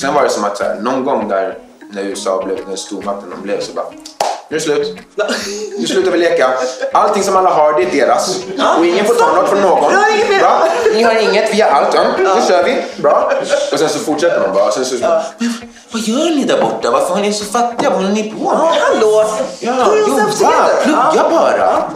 Sen var det som att så här, någon gång där när USA blev den stormakten de blev så bara nu är det slut. Nu slutar vi leka. Allting som alla har, det är deras. Och ingen får ta något från någon. Bra. Ni har inget, vi har allt. Ja, nu kör vi. Bra. Och sen så fortsätter man bara. Sen så, men, vad gör ni där borta? Varför har ni så fattiga? Vad håller ni på med? Hallå! Ja, jobba, plugga bara.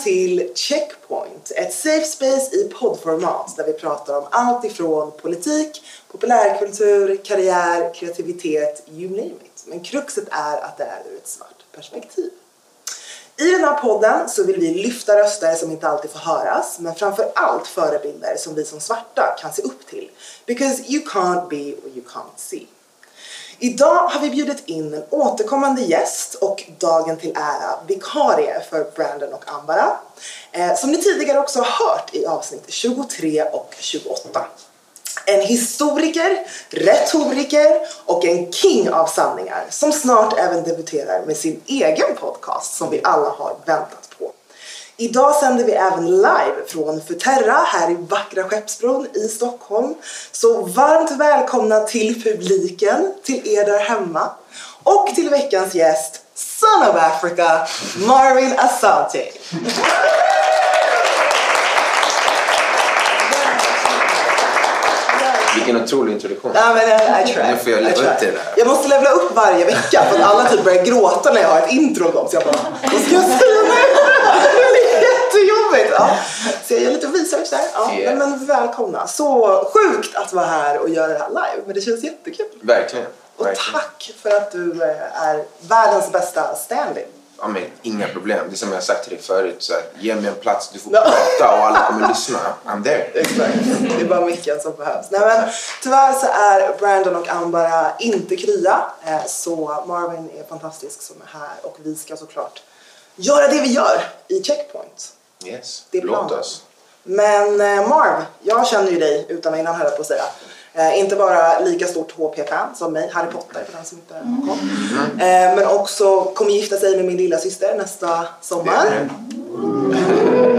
Till Checkpoint, ett safe space i poddformat där vi pratar om allt ifrån politik, populärkultur, karriär, kreativitet, you name it. Men kruxet är att det är ur ett svart perspektiv. I den här podden så vill vi lyfta röster som inte alltid får höras, men framför allt förebilder som vi som svarta kan se upp till. Because you can't be what you can't see. Idag har vi bjudit in en återkommande gäst och dagen till ära vikarie för Brandon och Ambara. Eh, som ni tidigare också har hört i avsnitt 23 och 28. En historiker, retoriker och en king av sanningar som snart även debuterar med sin egen podcast som vi alla har väntat på. Idag sänder vi även live från Futerra här i vackra Skeppsbron i Stockholm. Så varmt välkomna till publiken, till er där hemma och till veckans gäst, Son of Africa, Marvin Asante. Vilken otrolig introduktion. Ja, men I, I try. Nu får jag leva I try. upp till det här. Jag måste levla upp varje vecka för att alla typ börjar gråta när jag har ett intro igång. Så jag bara, vad ska jag säga nu? Jättejobbigt. Ja. Så jag gör lite research där. Ja, Yeah. men välkomna. Så sjukt att vara här och göra det här live. Men det känns jättekul. Verkligen. Och Verkligen. tack för att du eh, är världens bästa stand-in. Ja, men, inga problem. Det är som jag sagt till dig förut. Så här, ge mig en plats, du får Ja. prata och alla kommer lyssna. I'm there. Exakt. Det är bara micken som behövs. Nej, men, tyvärr så är Brandon och Ambara inte krya. eh, Så Marvin är fantastisk som är här och vi ska såklart göra det vi gör i Checkpoint. Yes. Det är Låt oss. Men eh, Marv, jag känner ju dig utan och innan höll jag på att säga. Eh, inte bara lika stort HP-fan som mig, Harry Potter för den som inte kom. Eh, men också kommer gifta sig med min lilla syster nästa sommar.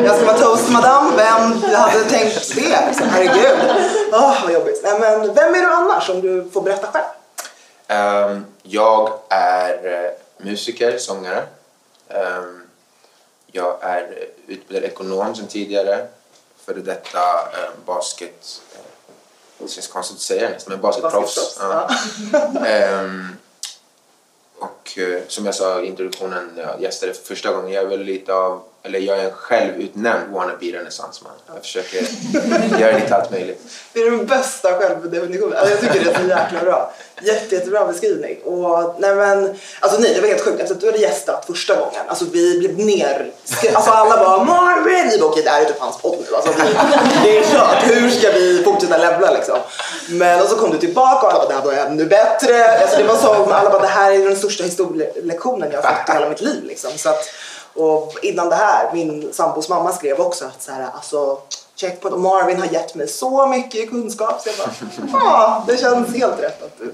Jag ska vara toastmadam. Vem hade tänkt det? Så, herregud. Åh, vad jobbigt. Nej, men vem är du annars om du får berätta själv? Ehm, jag är eh, musiker, sångare. Ehm, jag är eh, utbildad ekonom sedan tidigare. Före detta uh, basket... Uh, det känns konstigt att säga nästan, men basketproffs. Ehm, och eh, som jag sa i introduktionen jag gästade för första gången, jag är väl lite av, eller jag är en självutnämnd wannabe-renässansman. Jag försöker göra lite allt möjligt. Det är den bästa självdefinitionen. Alltså, jag tycker det är så jäkla bra. Jätte, jättebra beskrivning. Och, nej men, alltså nej, det var helt sjukt. Efter att du hade gästat första gången, alltså vi blev ner... Alltså alla bara Marvin! Vi bara okej det här är typ hans podd nu. Alltså, vi, det är kört. Hur ska vi fortsätta levla liksom? Men och så kom du tillbaka och alla bara det här var ännu bättre. Alltså, det var som alla bara det här är den största historielektionen jag har fått i hela mitt liv liksom. Så att, och innan det här, min sambos mamma skrev också att så här, alltså Checkpoint och Marvin har gett mig så mycket kunskap så jag bara, ja, det känns helt rätt att du,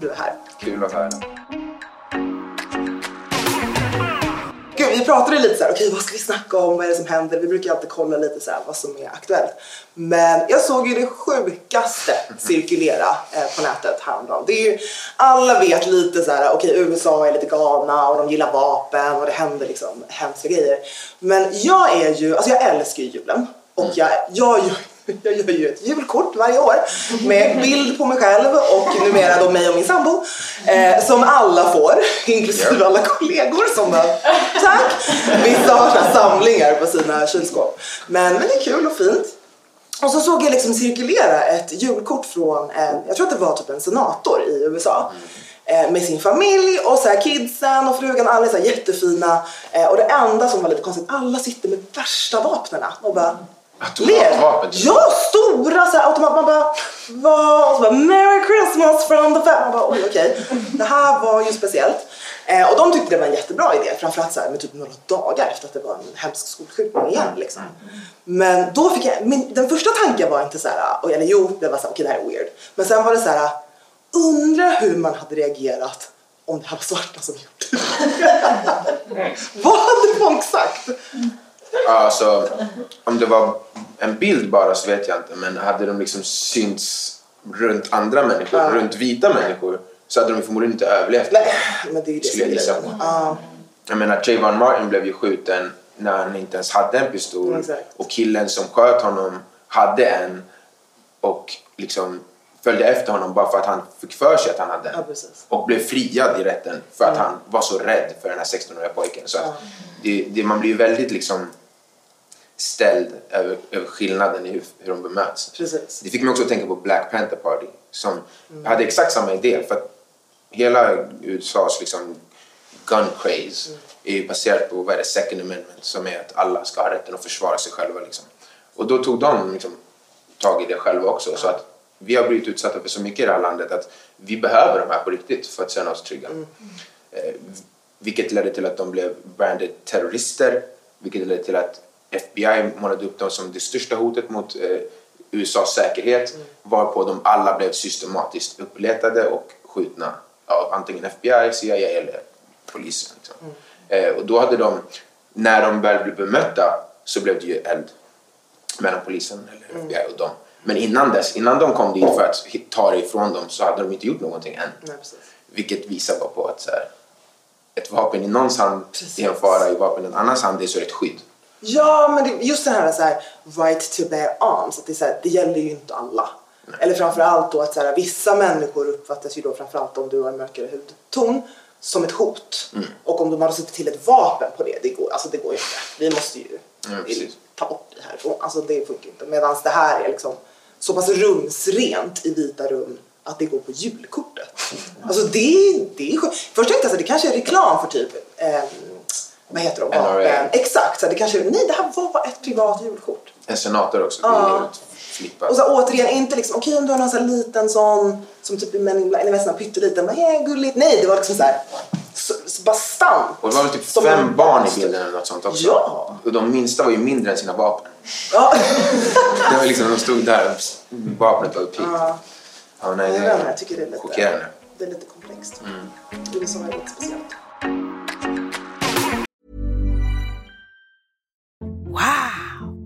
du är här. Kul att höra. Vi pratade lite så här, okej vad ska vi snacka om, vad är det som händer? Vi brukar alltid kolla lite så här vad som är aktuellt. Men jag såg ju det sjukaste cirkulera eh, på nätet häromdagen. Det är ju, alla vet lite så här, okej USA är lite galna och de gillar vapen och det händer liksom hemska grejer. Men jag är ju, alltså jag älskar ju julen. Och jag, jag, jag gör ju ett julkort varje år med bild på mig själv och numera då mig och min sambo. Eh, som alla får, inklusive alla kollegor som bara tack. Vissa har så samlingar på sina kylskåp. Men, men det är kul och fint. Och så såg jag liksom cirkulera ett julkort från en, jag tror att det var typ en senator i USA. eh, med sin familj och så här kidsen och frugan, alla är så här jättefina. Eh, och det enda som var lite konstigt, alla sitter med värsta vapnen och bara Automatvapen? Ja, stora så här, automat. Man bara, vad? Och så bara, Merry Christmas from the family. Man bara, oj okej. Det här var ju speciellt. Eh, och de tyckte det var en jättebra idé, framförallt så här, med typ några dagar efter att det var en hemsk skolskjutning igen. Liksom. Men då fick jag, min, den första tanken var inte så här, eller jo, det var så här, okej det här är weird. Men sen var det så här, undra hur man hade reagerat om det här var svarta som gjorde det. Vad hade folk sagt? Alltså, om det var en bild bara så vet jag inte. Men hade de liksom synts runt andra människor, Ja. runt vita människor, så hade de förmodligen inte överlevt. Nej, men det är ju det Skulle jag gissa på. Ja. Jag menar, Trayvon Martin blev ju skjuten när han inte ens hade en pistol. Exakt. Och killen som sköt honom hade en och liksom följde efter honom bara för att han fick för sig att han hade en. Ja, och blev friad i rätten för att han var så rädd för den här 16-åriga pojken. Så att det, det, man blir ju väldigt liksom ställd över, över skillnaden i hur, hur de bemöts. Precis. Det fick mig också att tänka på Black Panther Party som hade exakt samma idé. För att hela USAs liksom gun craze är ju baserat på vad är det, second amendment som är att alla ska ha rätten att försvara sig själva. Liksom. Och då tog de liksom, tag i det själva också. Så att vi har blivit utsatta för så mycket i det här landet att vi behöver de här på riktigt för att känna oss trygga. Eh, vilket ledde till att de blev branded terrorister. Vilket ledde till att FBI målade upp dem som det största hotet mot eh, USAs säkerhet. Varpå de alla blev systematiskt uppletade och skjutna av antingen FBI, CIA eller polisen. Liksom. Eh, och då hade de, när de väl blev bemötta så blev det ju eld mellan polisen eller FBI och dem. Men innan dess, innan de kom dit för att ta det ifrån dem så hade de inte gjort någonting än. Nej. Vilket visar bara på att så här, ett vapen i någons hand Precis. är en fara, i vapen i en annans hand är så ett skydd. Ja, men det, just det här, så här right to bear arms, att det, är så här, det gäller ju inte alla. Eller framförallt då att så här, vissa människor uppfattas ju då framförallt om du har en mörkare hudton som ett hot. Mm. Och om de har suttit till ett vapen på det, det går, alltså det går ju inte. Vi måste ju Ja, ta bort det härifrån. Alltså det funkar inte. Medan det här är liksom så pass rumsrent i vita rum att det går på julkortet. Alltså det, det är sjukt. Först tänkte jag att det kanske är reklam för typ eh, vad heter de? NRA. Vapen. Exakt, så det kanske nej det här var ett privat julkort. En senator också, Ja. helt flippat. Och så återigen inte liksom okej om du har någon sån här liten sån som typ i Men in Black, eller nästan pytteliten, men yeah, gulligt. Nej, det var liksom så här så, så bastant. Och det var väl typ fem barn i bilden eller något sånt också. Ja. Och de minsta var ju mindre än sina vapen. Ja. Det var liksom, de stod där vapnet var upphit. Ja. Ja, nej, Jag det är jag tycker det är lite, chockerande. det är lite komplext. USA är lite speciellt.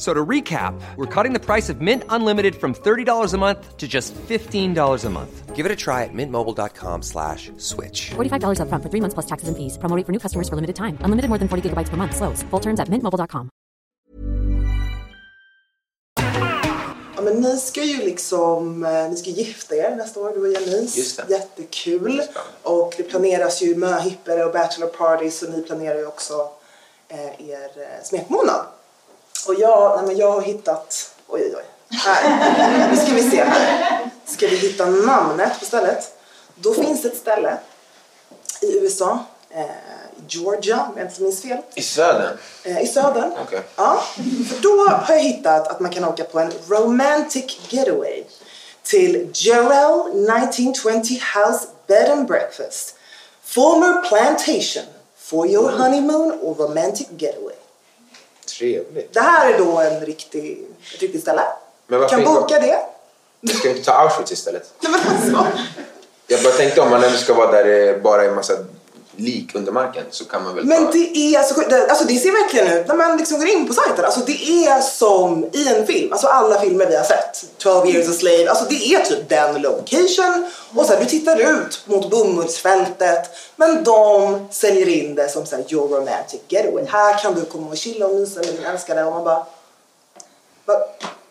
So to recap, we're cutting the price of Mint Unlimited from $30 a month to just $15 a month. Give it a try at mintmobile.com slash switch. $45 upfront for three months plus taxes and fees. Promo rate for new customers for limited time. Unlimited more than 40 gigabytes per month. Slows. Full terms at mintmobile.com. Ja, men ni ska ju liksom, eh, ni ska gifta er nästa år, du och Janice. Just det. Jättekul. Spännande. Och det planeras ju möhippor och bachelor parties och ni planerar ju också eh, er eh, smekmånad. Och jag, nej, men jag har hittat, oj oj oj. Här, nu ska vi se här. Ska vi hitta namnet på stället? Då finns det ett ställe i USA, eh, Georgia om jag inte minns fel. I södern? Eh, I södern. Okej. Ja, för då har jag hittat att man kan åka på en romantic getaway till Jarrell 1920 House Bed and Breakfast. Former plantation for your honeymoon or romantic getaway. Trevligt. Det här är då en riktig, ett riktigt ställe. Men varför kan boka det. Ska vi inte ta Auschwitz istället? Nej, men alltså, Jag bara tänkte om man ändå ska vara där det bara är en massa lik under marken så kan man väl Men ta... det är så. Det- Alltså det ser verkligen ut när man liksom går in på sajten. Alltså det är som i en film. Alltså alla filmer vi har sett. 12 years a slave. Alltså det är typ den location. Och så här, du tittar ut mot bomullsfältet. Men de säljer in det som så här, your romantic getaway. Här kan du komma och chilla och mysa med din älskade. Och man bara... Var,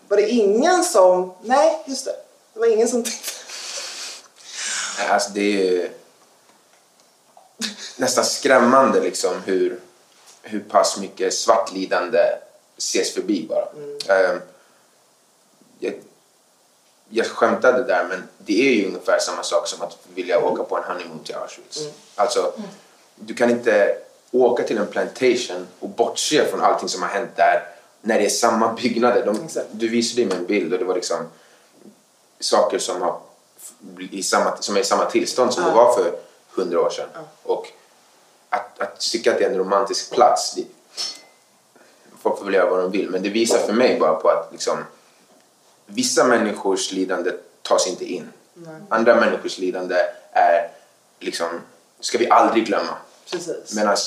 var det ingen som... Nej, just det. Det var ingen som tänkte... Alltså det är nästan skrämmande liksom hur, hur pass mycket svartlidande ses förbi bara. Ehm, jag, jag skämtade där men det är ju ungefär samma sak som att vilja åka på en honeymoon till Auschwitz. Alltså, du kan inte åka till en plantation och bortse från allting som har hänt där när det är samma byggnader. De, du visade mig en bild och det var liksom saker som, har, i samma, som är i samma tillstånd som det var för hundra år sedan. Och att, tycka att det är en romantisk plats, det, folk får väl göra vad de vill, men det visar för mig bara på att liksom, vissa människors lidande tas inte in. Andra människors lidande är liksom, ska vi aldrig glömma. Medan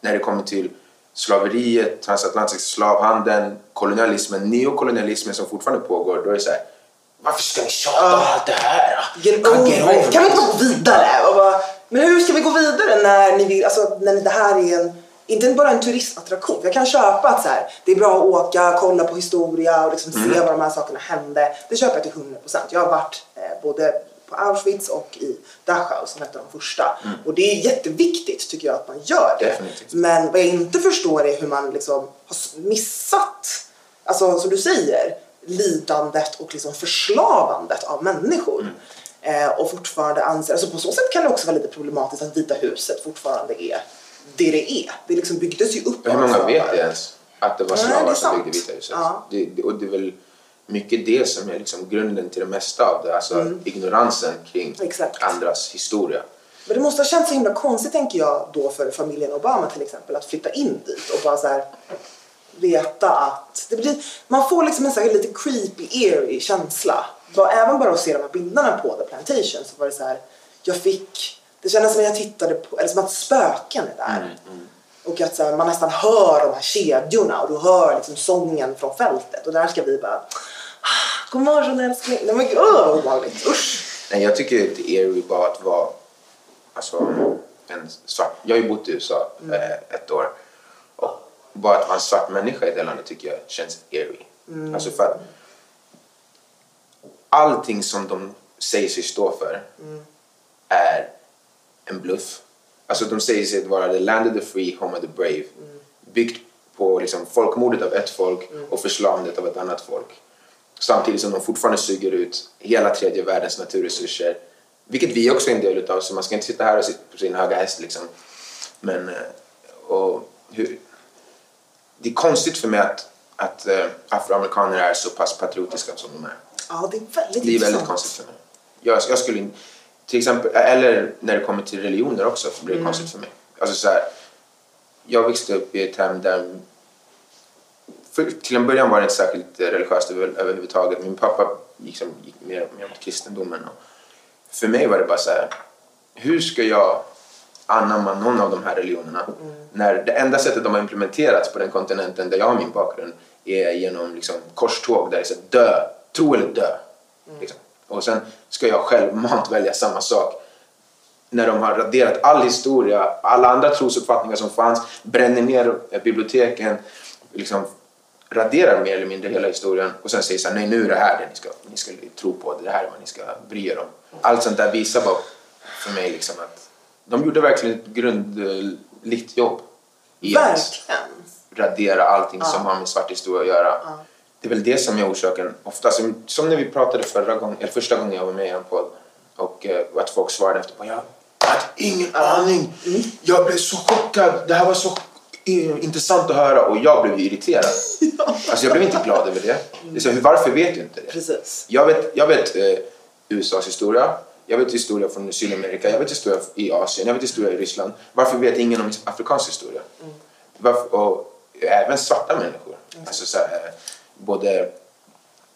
när det kommer till slaveriet, transatlantiska slavhandeln, kolonialismen, neokolonialismen som fortfarande pågår, då är det så här, varför ska ni tjata om allt det här? Kan Kan vi inte gå vidare? Bara, men hur ska vi gå vidare när ni vill, alltså när det här är en, inte bara en turistattraktion. Jag kan köpa att så här, det är bra att åka, kolla på historia och liksom Mm. se var de här sakerna hände. Det köper jag till 100%. Jag har varit eh, både på Auschwitz och i Dachau som ett av de första. Och det är jätteviktigt tycker jag att man gör det. Mm. Definitivt. Men vad jag inte förstår är hur man liksom har missat, alltså som du säger, lidandet och liksom förslavandet av människor. Eh, och fortfarande anser, alltså på så sätt kan det också vara lite problematiskt att Vita huset fortfarande är det det är. Det liksom byggdes ju upp Hur många vet det ens? Att det var Nej, slavar är som byggde Vita huset. Ja. Det, det, och det är väl mycket det som är liksom grunden till det mesta av det. Alltså ignoransen kring Mm. Exakt. andras historia. Men det måste ha känts så himla konstigt tänker jag då för familjen Obama till exempel att flytta in dit och bara så här veta att det blir, man får liksom en så här lite creepy, eerie känsla. Bara, även bara att se de här bilderna på The Plantation så var det så här, jag fick, det kändes som att jag tittade på, eller som att spöken är där. Och att så här, man nästan hör de här kedjorna och du hör liksom sången från fältet och där ska vi bara "Ah, God morgon älskling. Nej men gud vad obehagligt. Usch. Nej, jag tycker att det är bara att vara alltså, en svart... Jag har ju bott i USA Mm. eh, ett år. Och bara att vara en svart människa i det landet tycker jag känns eerie. Mm. Alltså för att allting som de säger sig stå för Mm. är en bluff. Alltså de säger sig vara the land of the free, home of the brave. Mm. Byggt på liksom, folkmordet av ett folk och förslavandet av ett annat folk. Samtidigt som de fortfarande suger ut hela tredje världens naturresurser. Vilket vi också är en del utav, så man ska inte sitta här och sitta på sin höga häst liksom. Men, eh, och hur, det är konstigt för mig att, att eh, afroamerikaner är så pass patriotiska som de är. Ja, det är väldigt Det är väldigt konstigt för mig. Jag, jag skulle till exempel, eller när det kommer till religioner också så blir det konstigt för mig. Alltså så här, jag växte upp i ett hem där för, till en början var det inte särskilt religiöst över, överhuvudtaget. Min pappa gick, som, gick mer, mer mot kristendomen. Och för mig var det bara så här, hur ska jag anamma någon av de här religionerna när det enda sättet de har implementerats på den kontinenten där jag har min bakgrund är genom liksom, korståg där det är så här, dö, tro eller dö. Liksom. Och sen ska jag självmant välja samma sak när de har raderat all historia, alla andra trosuppfattningar som fanns, bränner ner eh, biblioteken, liksom raderar mer eller mindre hela historien och sen säger så här, nej nu är det här det ni ska, ni ska tro på, det här är vad ni ska bry er om. Allt sånt där visar bara för mig liksom att de gjorde verkligen ett grundligt jobb i att Verkligen. radera allting som har med svart historia att göra. Det är väl det som är orsaken. Ofta, som, som när vi pratade förra gången, eller första gången jag var med i en podd och eh, att folk svarade efter på jag hade ingen aning. Jag blev så chockad. Det här var så eh, intressant att höra och jag blev irriterad. Alltså jag blev inte glad över det. det är så, varför vet du inte det? Precis. Jag vet, jag vet eh, USAs historia. Jag vet historia från Sydamerika. Jag vet historia i Asien. Jag vet historia i Ryssland. Varför vet ingen om afrikansk historia? Varför, och även svarta människor. Alltså så här, både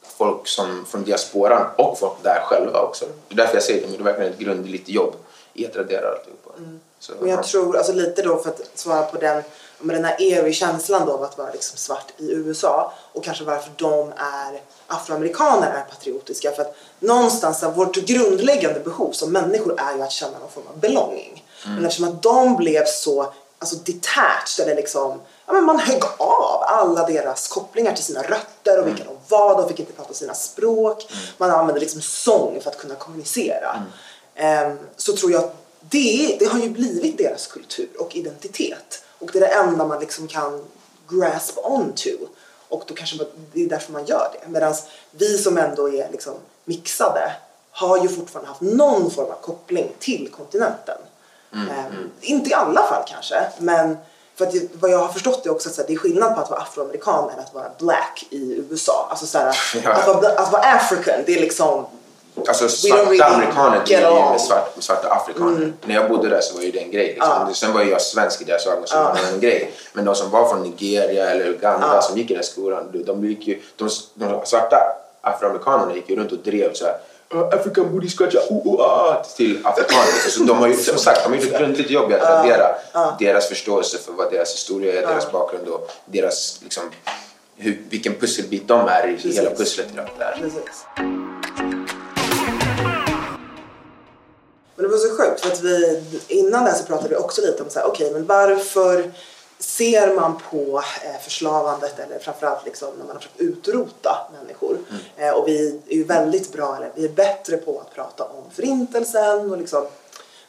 folk som från diasporan och folk där själva också. Det är därför jag säger att de gjorde verkligen ett grundligt jobb i att radera alltihopa. Så, Men jag ja. tror, alltså lite då för att svara på den, med den här eerie känslan då av att vara liksom svart i USA och kanske varför de är afroamerikaner är patriotiska för att någonstans av vårt grundläggande behov som människor är ju att känna någon form av belonging. Men eftersom att de blev så alltså detached eller liksom ja, men man högg av alla deras kopplingar till sina rötter och vilka de var. De fick inte prata sina språk. Man använde liksom sång för att kunna kommunicera. Ehm, så tror jag att det, det har ju blivit deras kultur och identitet. Och det är det enda man liksom kan grasp onto. Och då kanske man, det är därför man gör det. Medan vi som ändå är liksom mixade har ju fortfarande haft någon form av koppling till kontinenten. Ehm, Inte i alla fall kanske, men för att det, vad jag har förstått är också att så här, det är skillnad på att vara afroamerikan än att vara black i USA. Alltså så här, Ja. att, vara, att vara african, det är liksom Alltså svarta really amerikaner ju along. med, svart, med svarta afrikaner. När jag bodde där så var ju det en grej. Liksom. Ja. Sen var jag svensk i deras ögon så var det en grej. Men de som var från Nigeria eller Uganda Ja. som gick i den skolan, de, de, gick ju, de, de svarta afroamerikanerna gick ju runt och drev så här "Uh, African booty scratcher, uh, uh, ah", till afrikaner. Så de har ju som sagt de har gjort ett grundligt jobb i att radera deras förståelse för vad deras historia är, deras bakgrund och deras liksom, hur, vilken pusselbit de är i hela pusslet här. Precis. Men det var så sjukt för att vi innan det här så pratade vi också lite om så här, okej men varför ser man på eh, förslavandet eller framförallt liksom när man har försökt utrota människor. Eh, och vi är ju väldigt bra, eller vi är bättre på att prata om förintelsen och liksom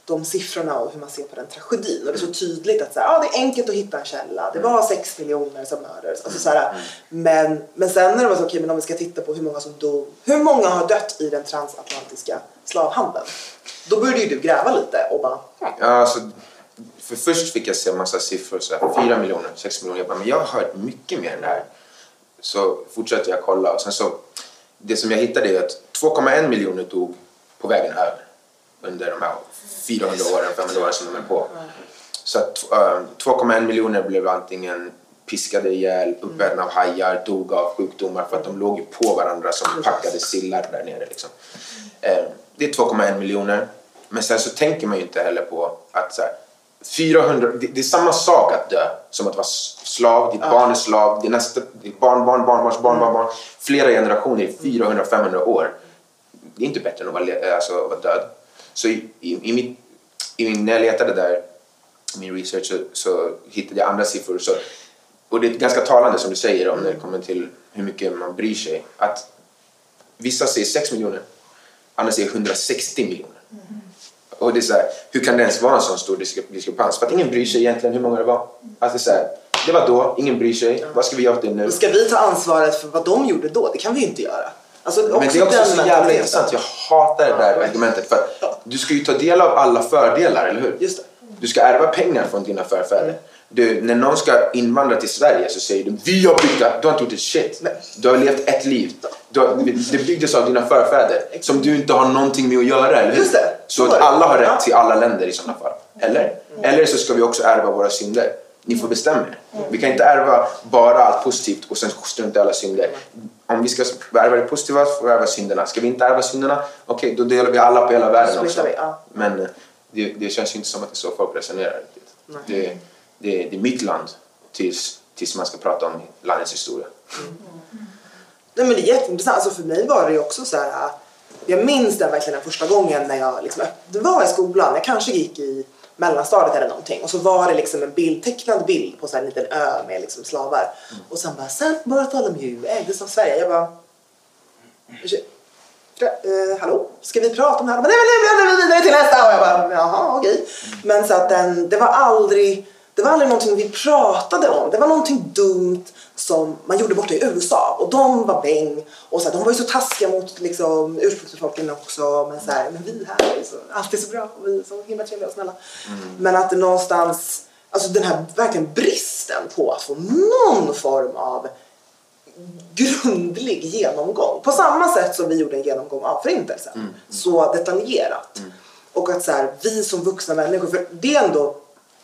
de siffrorna och hur man ser på den tragedin. Och det är så tydligt att så här, ah, det är enkelt att hitta en källa, det var sex miljoner som mördades. Alltså, så här, men, men sen när det var så, okej men om vi ska titta på hur många som dog, hur många har dött i den transatlantiska slavhandeln? Då började ju du gräva lite och bara, Ja, alltså, för först fick jag se en massa siffror, så här, 4 miljoner, 6 miljoner. Jag bara, men jag har hört mycket mer än det här. Så fortsatte jag kolla och sen så, det som jag hittade är att 2,1 miljoner dog på vägen över under de här 400 åren, 500 åren som de är på. Så att eh, 2,1 miljoner blev antingen piskade ihjäl, uppätna av hajar, dog av sjukdomar för att de låg ju på varandra som packade sillar där nere. Liksom. Eh, det är 2,1 miljoner. Men sen så tänker man ju inte heller på att så här, 400, det, det är samma sak att dö som att vara slav, ditt barn är slav, din nästa, ditt barn, barn, barnbarns barn, barn, barn, flera generationer i 400-500 år. Det är inte bättre än att vara, le- alltså, att vara död. Så i, i, i mitt, i min, när jag letade där, i min research, så, så hittade jag andra siffror. Så, och det är ganska talande som du säger om när det kommer till hur mycket man bryr sig. Att vissa säger 6 miljoner, andra säger 160 miljoner. Och det är så här, hur kan det ens vara en sån stor diskre- diskrepans? För att ingen bryr sig egentligen hur många det var. Alltså så här, det var då, ingen bryr sig. Vad ska vi göra åt det nu? ska vi ta ansvaret för vad de gjorde då? Det kan vi ju inte göra. Alltså, Men det är också så jävla intressant. Jag hatar det där argumentet. För du ska ju ta del av alla fördelar, eller hur? Just det. Du ska ärva pengar från dina förfäder. Du, när någon ska invandra till Sverige så säger du vi har byggt det. Du har inte gjort ett shit. Du har levt ett liv. Du har, det byggdes av dina förfäder som du inte har någonting med att göra, eller? Just det. Så att det. alla har rätt till alla länder i sådana fall. Eller? Eller så ska vi också ärva våra synder. Ni får bestämma er. Vi kan inte ärva bara allt positivt och sen strunta i alla synder. Om vi ska ärva det positiva får vi ärva synderna. Ska vi inte ärva synderna, okej då delar vi alla på hela världen också. Men eh, det, det känns inte som att det är så folk resonerar riktigt. Det, det, det är mitt land tills, tills man ska prata om landets historia. Nej men det är jätteintressant. Alltså för mig var det ju också så här. äh, Jag minns den verkligen den första gången när jag liksom, det var i skolan. Jag kanske gick i mellanstadiet eller någonting och så var det liksom en bild, tecknad bild på så här en liten ö med liksom slavar. Och sen bara Saint Bartholomew ägdes av Sverige. Jag bara eh, hallå, ska vi prata om det här? Men nej, nej, nej, nej, vidare till nästa! Och jag bara, jaha, okej. Men så att den, det var aldrig, det var aldrig någonting vi pratade om. Det var någonting dumt som man gjorde borta i USA. Och de var bäng. Och så här, de var ju så taskiga mot liksom, ursprungsbefolkningen också. Men så här, men vi här är så, alltid så bra. Och vi är så himla trevliga och snälla. Men att det någonstans, alltså den här verkligen bristen på att få någon form av grundlig genomgång. På samma sätt som vi gjorde en genomgång av förintelsen. Så detaljerat. Och att så här, vi som vuxna människor, för det är ändå,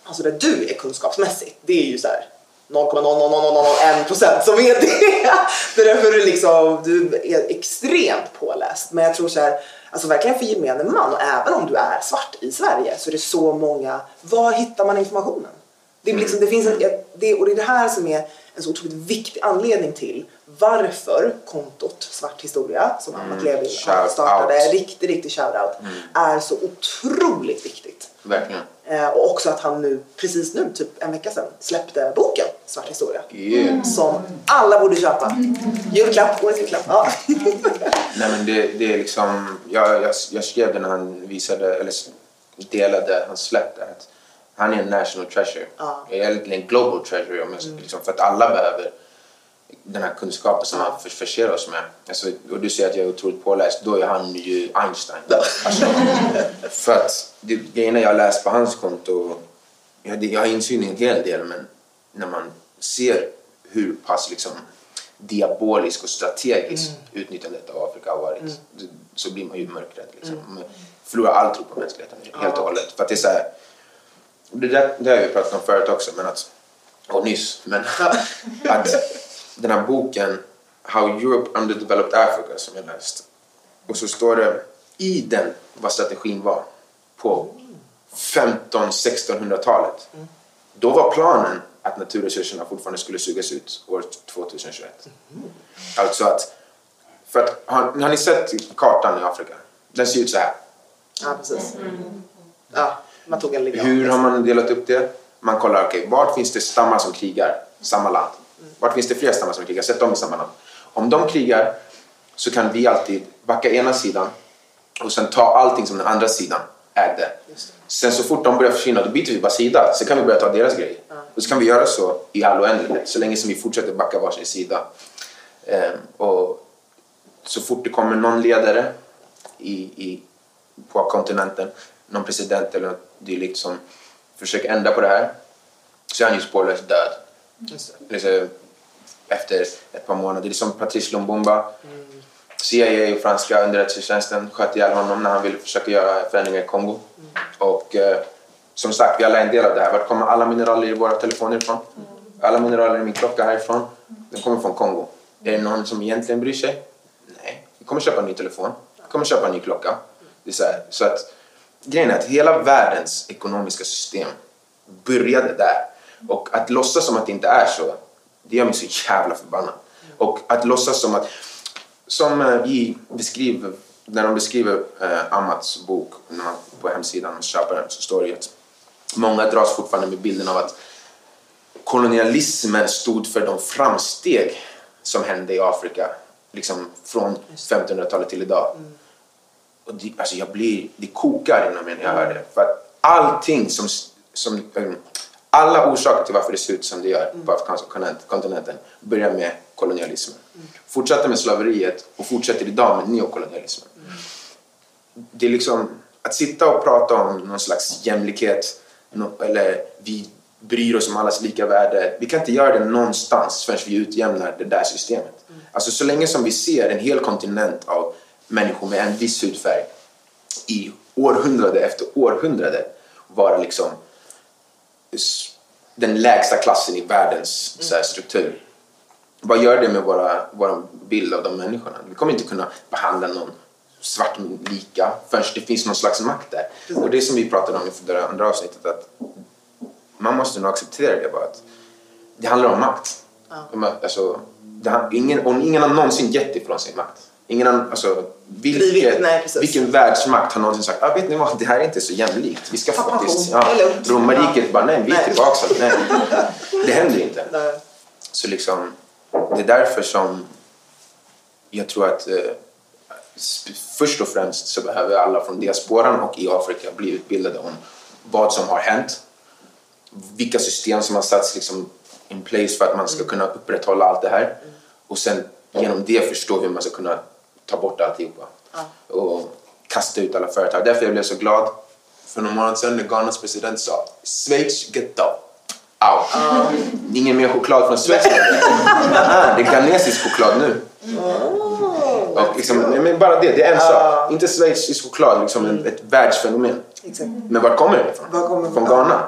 alltså där du är kunskapsmässigt, det är ju så här, 0,00001 procent som är det. Därför är du liksom, du är extremt påläst. Men jag tror så här, alltså verkligen för gemene man och även om du är svart i Sverige så är det så många, var hittar man informationen? Det, är liksom, det finns en, det, och det är det här som är en så otroligt viktig anledning till varför kontot Svart historia som Amat Mm. Startade, out. riktigt, riktigt shoutout, är så otroligt viktigt. Verkligen. Eh, och också att han nu, precis nu, typ en vecka sedan, släppte boken Svart historia. Yeah. Som alla borde köpa. Julklapp, årets julklapp. Ja. Nej men det, det är liksom, jag, jag, jag skrev det när han visade, eller delade hans släpp där. Att han är en national treasure. Ja. Jag är egentligen en global treasure om jag, liksom, för att alla behöver den här kunskapen som han för, förser oss med. Alltså, och du säger att jag är otroligt påläst, då är han ju Einstein. Alltså, för att det, grejerna jag läst på hans konto, jag, jag har insyn i en hel del men när man ser hur pass liksom, diabolisk och strategisk utnyttjandet av Afrika har varit så- så blir man ju mörkrädd. Liksom. Man förlorar all tro på mänskligheten helt och hållet. För att det är så här, det, där, det har vi pratat om förut också, men att, och nyss, men att den här boken How Europe Underdeveloped Africa som jag läst och så står det i den vad strategin var på 15-1600-talet. Då var planen att naturresurserna fortfarande skulle sugas ut år 2021. Alltså att, för att har, har ni sett kartan i Afrika? Den ser ut så här. ja, precis. Ja, man tog en. Hur har man delat upp det? Man kollar, okej, vart finns det stammar som krigar? Samma land. Vart finns det fler stammar som krigar? Sätt dem i samma land. Om de krigar så kan vi alltid backa ena sidan och sen ta allting som den andra sidan ägde. Sen så fort de börjar försvinna, då byter vi bara sida. Sen kan vi börja ta deras grejer. Och så kan vi göra så i all oändlighet, så länge som vi fortsätter backa varsin sida. Ehm, och så fort det kommer någon ledare i, i, på kontinenten, någon president eller något dylikt som försöker ändra på det här, så är han ju spårlöst död. Liksom, efter ett par månader. Det är som Patrice Lumumba. CIA och franska underrättelsetjänsten sköt ihjäl honom när han ville försöka göra förändringar i Kongo. Och eh, som sagt, vi alla är en del av det här. Vart kommer alla mineraler i våra telefoner ifrån? Alla mineraler i min klocka härifrån, de kommer från Kongo. Är det någon som egentligen bryr sig? Nej. Vi kommer köpa en ny telefon. Vi kommer köpa en ny klocka. Det är så, så att grejen är att hela världens ekonomiska system började där. Och att låtsas som att det inte är så, det gör mig så jävla förbannad. Och att låtsas som att, som eh, i beskriver, när de beskriver eh, Amats bok när man, på hemsidan och köper den så står det ju att många dras fortfarande med bilden av att kolonialismen stod för de framsteg som hände i Afrika liksom från 1500-talet till idag. Och det, alltså jag blir, det kokar inom mig när jag hör det. För att allting som, som um, alla orsaker till varför det ser ut som det gör på afrikanska kontinent- kontinenten börjar med kolonialismen. Fortsatte med slaveriet och fortsätter idag med neokolonialismen. Det är liksom att sitta och prata om någon slags jämlikhet eller vi bryr oss om allas lika värde. Vi kan inte göra det någonstans förrän vi utjämnar det där systemet. Alltså så länge som vi ser en hel kontinent av människor med en viss hudfärg i århundrade efter århundrade vara liksom den lägsta klassen i världens så här, struktur. Vad gör det med våra, vår bild av de människorna? Vi kommer inte kunna behandla någon svart lika förrän det finns någon slags makt där. Och det som vi pratade om i det andra avsnittet att man måste nog acceptera det bara att det handlar om makt. Har- Alltså, det ingen, och ingen har någonsin gett ifrån sig makt. Ingen har, alltså, vilken, nej, vilken världsmakt har någonsin sagt ah, vet ni vad, det här är inte så jämlikt. Vi ska faktiskt... lugnt. romarriket bara, nej, vi är tillbaka. Nej, det händer inte. Nej. Så liksom, det är därför som jag tror att eh, först och främst så behöver alla från diasporan och i Afrika bli utbildade om vad som har hänt, vilka system som har satts liksom in place för att man ska kunna upprätthålla allt det här och sen genom det förstå hur man ska kunna ta bort alltihopa och kasta ut alla företag. Därför jag blev så glad för någon månad sedan när Ghanas president sa Schweiz, get out. out. Ingen mer choklad från Schweiz. Ah, Det är ghanesisk choklad nu. Och liksom, men bara det, det är en sak. Inte schweizisk choklad, liksom en, ett världsfenomen. Exakt. Men var kommer det ifrån? Var kommer det Från? Ghana.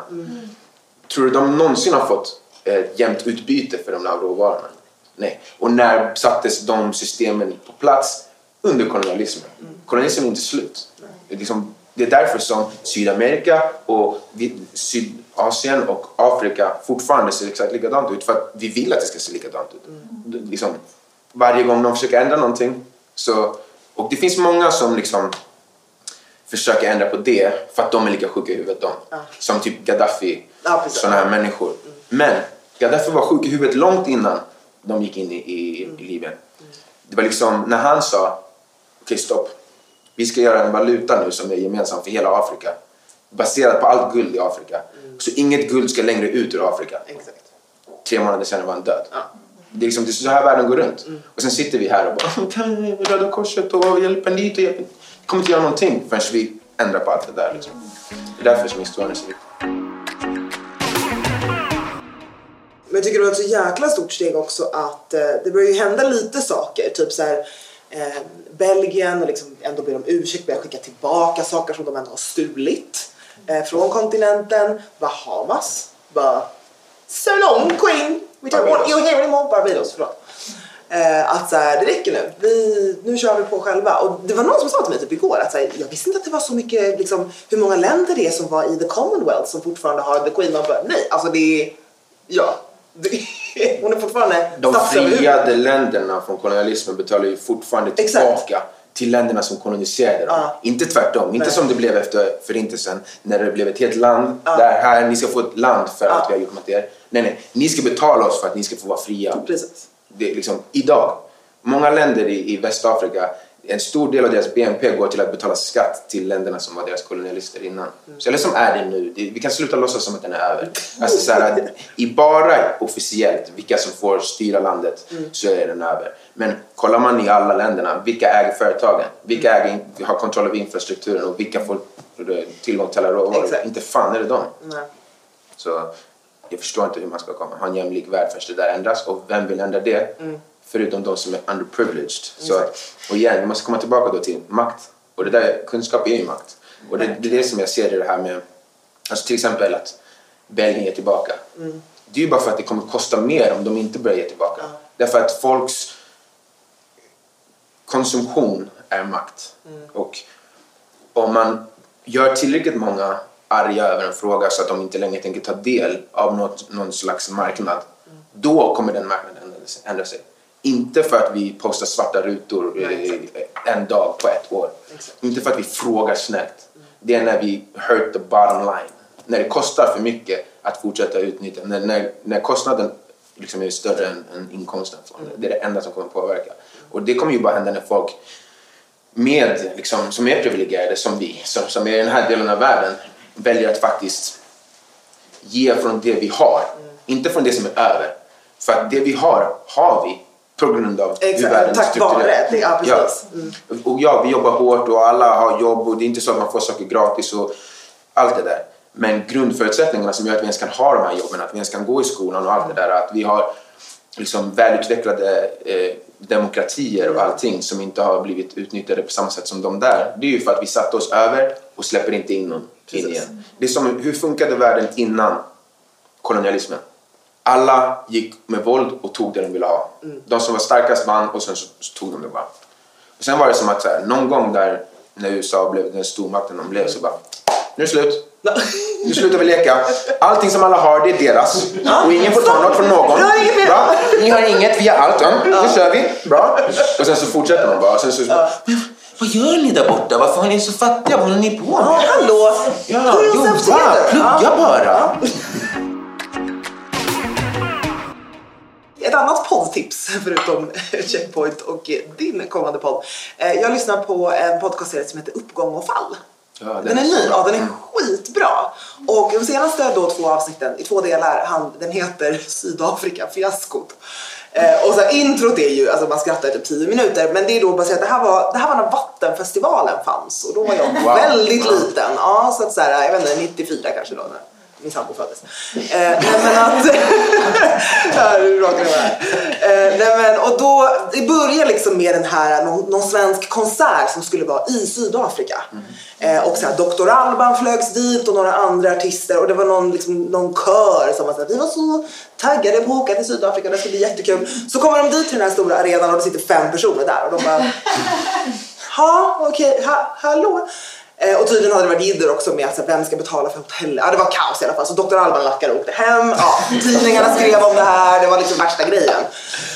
Tror du de någonsin har fått ett jämnt utbyte för de här råvarorna. Nej. Och när sattes de systemen på plats? Under kolonialismen. Kolonialismen är inte slut. Det är, liksom, det är därför som Sydamerika och Sydasien och Afrika fortfarande ser exakt likadant ut. För att vi vill att det ska se likadant ut. Det- Liksom, varje gång de försöker ändra någonting så... Och det finns många som liksom försöker ändra på det för att de är lika sjuka i huvudet de. Som typ Gaddafi, Ja, sådana här människor. Men Gaddafi var sjuk i huvudet långt innan de gick in i, i, i Libyen. Det var liksom när han sa okej stopp, vi ska göra en valuta nu som är gemensam för hela Afrika. Baserat på allt guld i Afrika. Så inget guld ska längre ut ur Afrika. Exakt. Tre månader senare var han död. Det är liksom det är så här världen går runt. Och sen sitter vi här och bara "Kan Röda Korset och hjälpen dit och hjälpen... Vi kommer inte göra någonting förrän vi ändrar på allt det där. Liksom. Det är därför som historien är så viktig. Men jag tycker det var ett så jäkla stort steg också att eh, det börjar ju hända lite saker. Typ så här, eh, Belgien och liksom ändå ber om ursäkt, börjar skicka tillbaka saker som de ändå har stulit eh, från kontinenten. Bahamas bara So long Queen! We don't want you here anymore. Barbados, förlåt. Eh, att så här, det räcker nu. Vi, nu kör vi på själva. Och det var någon som sa till mig typ igår att så här, jag visste inte att det var så mycket, liksom, hur många länder det är som var i the Commonwealth som fortfarande har the Queen. Man bara, nej, alltså det är, ja. Hon är fortfarande De friade länderna från kolonialismen betalar ju fortfarande Exakt. tillbaka till länderna som koloniserade dem. Ja. Inte tvärtom. Inte Nej. som det blev efter förintelsen när det blev ett helt land. Ja. Där här, ni ska få ett land för att vi har gjort mot er. Nej, nej. Ni ska betala oss för att ni ska få vara fria. Precis. det är liksom, idag, många länder i, i Västafrika, en stor del av deras BNP går till att betala skatt till länderna som var deras kolonialister innan. Så eller som är det nu. Vi kan sluta låtsas som att den är över. Alltså så att i bara officiellt vilka som får styra landet så är den över. Men kollar man i alla länderna, vilka äger företagen? Vilka äger, in- har kontroll över infrastrukturen och vilka får tillgång till alla råvaror? Inte fan är det dem. Nej. Så jag förstår inte hur man ska komma ha en jämlik värld förrän det där ändras. Och vem vill ändra det? Förutom de som är underprivileged. Så, och igen, vi måste komma tillbaka då till makt. Och det där, kunskap är ju makt. Och det, det är det som jag ser i det här med, alltså till exempel att Belgien ger tillbaka. Det är ju bara för att det kommer kosta mer om de inte börjar ge tillbaka. Därför att folks konsumtion är makt. Och om man gör tillräckligt många arga över en fråga så att de inte längre tänker ta del av något, någon slags marknad, då kommer den marknaden ändra sig. Inte för att vi postar svarta rutor eh, en dag på ett år. Inte för att vi frågar snällt. Det är när vi hurt the bottom line. När det kostar för mycket att fortsätta utnyttja. När, när, när kostnaden liksom är större än, än inkomsten. Det är det enda som kommer påverka. Och det kommer ju bara hända när folk med, liksom, som är privilegierade som vi, som, som är i den här delen av världen, väljer att faktiskt ge från det vi har. Inte från det som är över. För att det vi har, har vi på grund av Exakt, tack vare ja, precis. Mm. Och ja, vi jobbar hårt och alla har jobb och det är inte så att man får saker gratis och allt det där. Men grundförutsättningarna som gör att vi ens kan ha de här jobben, att vi ens kan gå i skolan och allt det där, att vi har liksom välutvecklade eh, demokratier och allting som inte har blivit utnyttjade på samma sätt som de där. Det är ju för att vi satte oss över och släpper inte in någon in igen. Det är som, hur funkade världen innan kolonialismen? Alla gick med våld och tog det de ville ha. De som var starkast vann och sen så, så tog de det bara. Och sen var det som att så här, någon gång där när USA blev den stormakten de blev så bara nu är det slut. Nu slutar vi leka. Allting som alla har, det är deras. Och ingen får ta något från någon. Bra. Ni har inget, vi har allt. Ja, nu kör vi. Bra. Och sen så fortsätter man bara. Och sen så, Men, vad gör ni där borta? Varför har ni så fattiga? Vad håller ni på Ja, med? hallå! Ja, Put yourself jobba, plugga Ja. bara. Ett annat poddtips förutom Checkpoint och din kommande podd. Eh, Jag lyssnar på en podcastserie som heter Uppgång och fall. Ja, den den är är ny, ja den är Mm. skitbra. Och de senaste då två avsnitten i två delar, han, den heter Sydafrika-fiaskot. Eh, och så introt är ju, alltså man skrattar typ 10 minuter, men det är då baserat, det här var, det här var när Vattenfestivalen fanns och då var jag Wow. väldigt liten. Ja, så att så här, jag vet inte, 94 kanske då. Min sambo föddes. Eh, nej men att... råkar det vara här. Eh, nej men, och då, det började liksom med den här, någon, någon svensk konsert som skulle vara i Sydafrika. Eh, och så här, Dr. Alban flögs dit och några andra artister och det var någon, liksom, någon kör som var så här, vi var så taggade på att åka till Sydafrika, det ska bli jättekul. Så kommer de dit till den här stora arenan och det sitter fem personer där och de bara Ja, okej, ha, hallå? Eh, och tydligen hade det varit jidder också med alltså, vem ska betala för hotell? Ja, det var kaos i alla fall. Så Dr. Alban lackade och åkte hem. Ja, tidningarna skrev om det här. Det var liksom värsta grejen.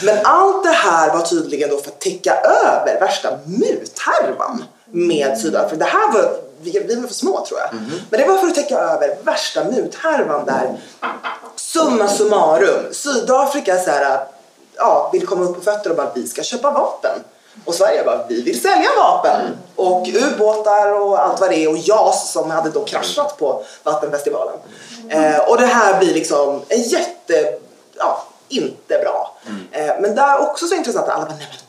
Men allt det här var tydligen då för att täcka över värsta muthärvan med Sydafrika. Det här var, vi, vi var för små tror jag. Men det var för att täcka över värsta muthärvan där. Summa summarum, Sydafrika så här, ja, vill komma upp på fötter och bara vi ska köpa vapen. Och Sverige bara, vi vill sälja vapen. Och ubåtar och allt vad det är. Och JAS som hade då kraschat på Vattenfestivalen. Eh, och det här blir liksom en jätte, ja, inte bra. Eh, men det är också så intressant att alla bara, nej men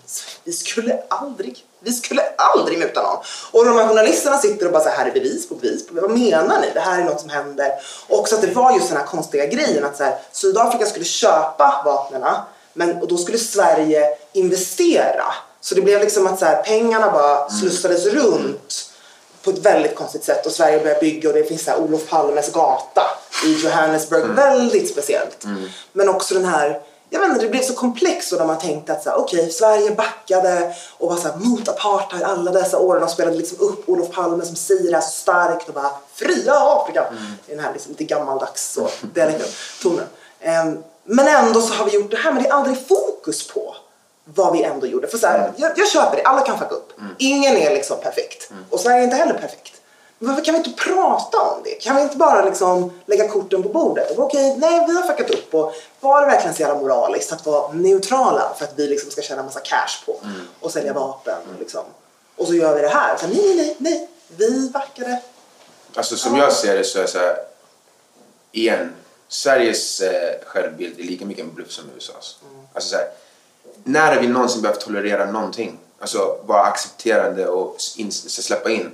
vi skulle aldrig, vi skulle aldrig muta någon. Och de här journalisterna sitter och bara så här, här är bevis på bevis på Vad menar ni? Det här är något som händer. Och också att det var just den här konstiga grejen att så här, Sydafrika skulle köpa vapnena men och då skulle Sverige investera. Så det blev liksom att så här, pengarna bara slussades runt på ett väldigt konstigt sätt och Sverige började bygga och det finns så här Olof Palmes gata i Johannesburg. Väldigt speciellt. Men också den här jag vet inte, det blev så komplext och de har tänkt att så här, okej, Sverige backade och var så här, mot apartheid alla dessa åren och spelade liksom upp Olof Palme som säger här så starkt och bara fria Afrika i den här liksom lite gammaldags så, dialekten, tonen. Ehm, men ändå så har vi gjort det här men det är aldrig fokus på vad vi ändå gjorde. För så här, jag, jag köper det, alla kan fucka upp. Ingen är liksom perfekt. Och Sverige är inte heller perfekt. Men varför kan vi inte prata om det? Kan vi inte bara liksom lägga korten på bordet? Och Okej, nej vi har fuckat upp och var det verkligen så jävla moraliskt att vara neutrala för att vi liksom ska tjäna massa cash på och sälja vapen och liksom. Och så gör vi det här. Så, nej, nej, nej, nej. Vi backade. Alltså som jag ser det så är det så här, igen, Sveriges eh, självbild är lika mycket en bluff som USAs. Alltså så här, när har vi någonsin behövt tolerera någonting? Alltså vara accepterande och in, släppa in.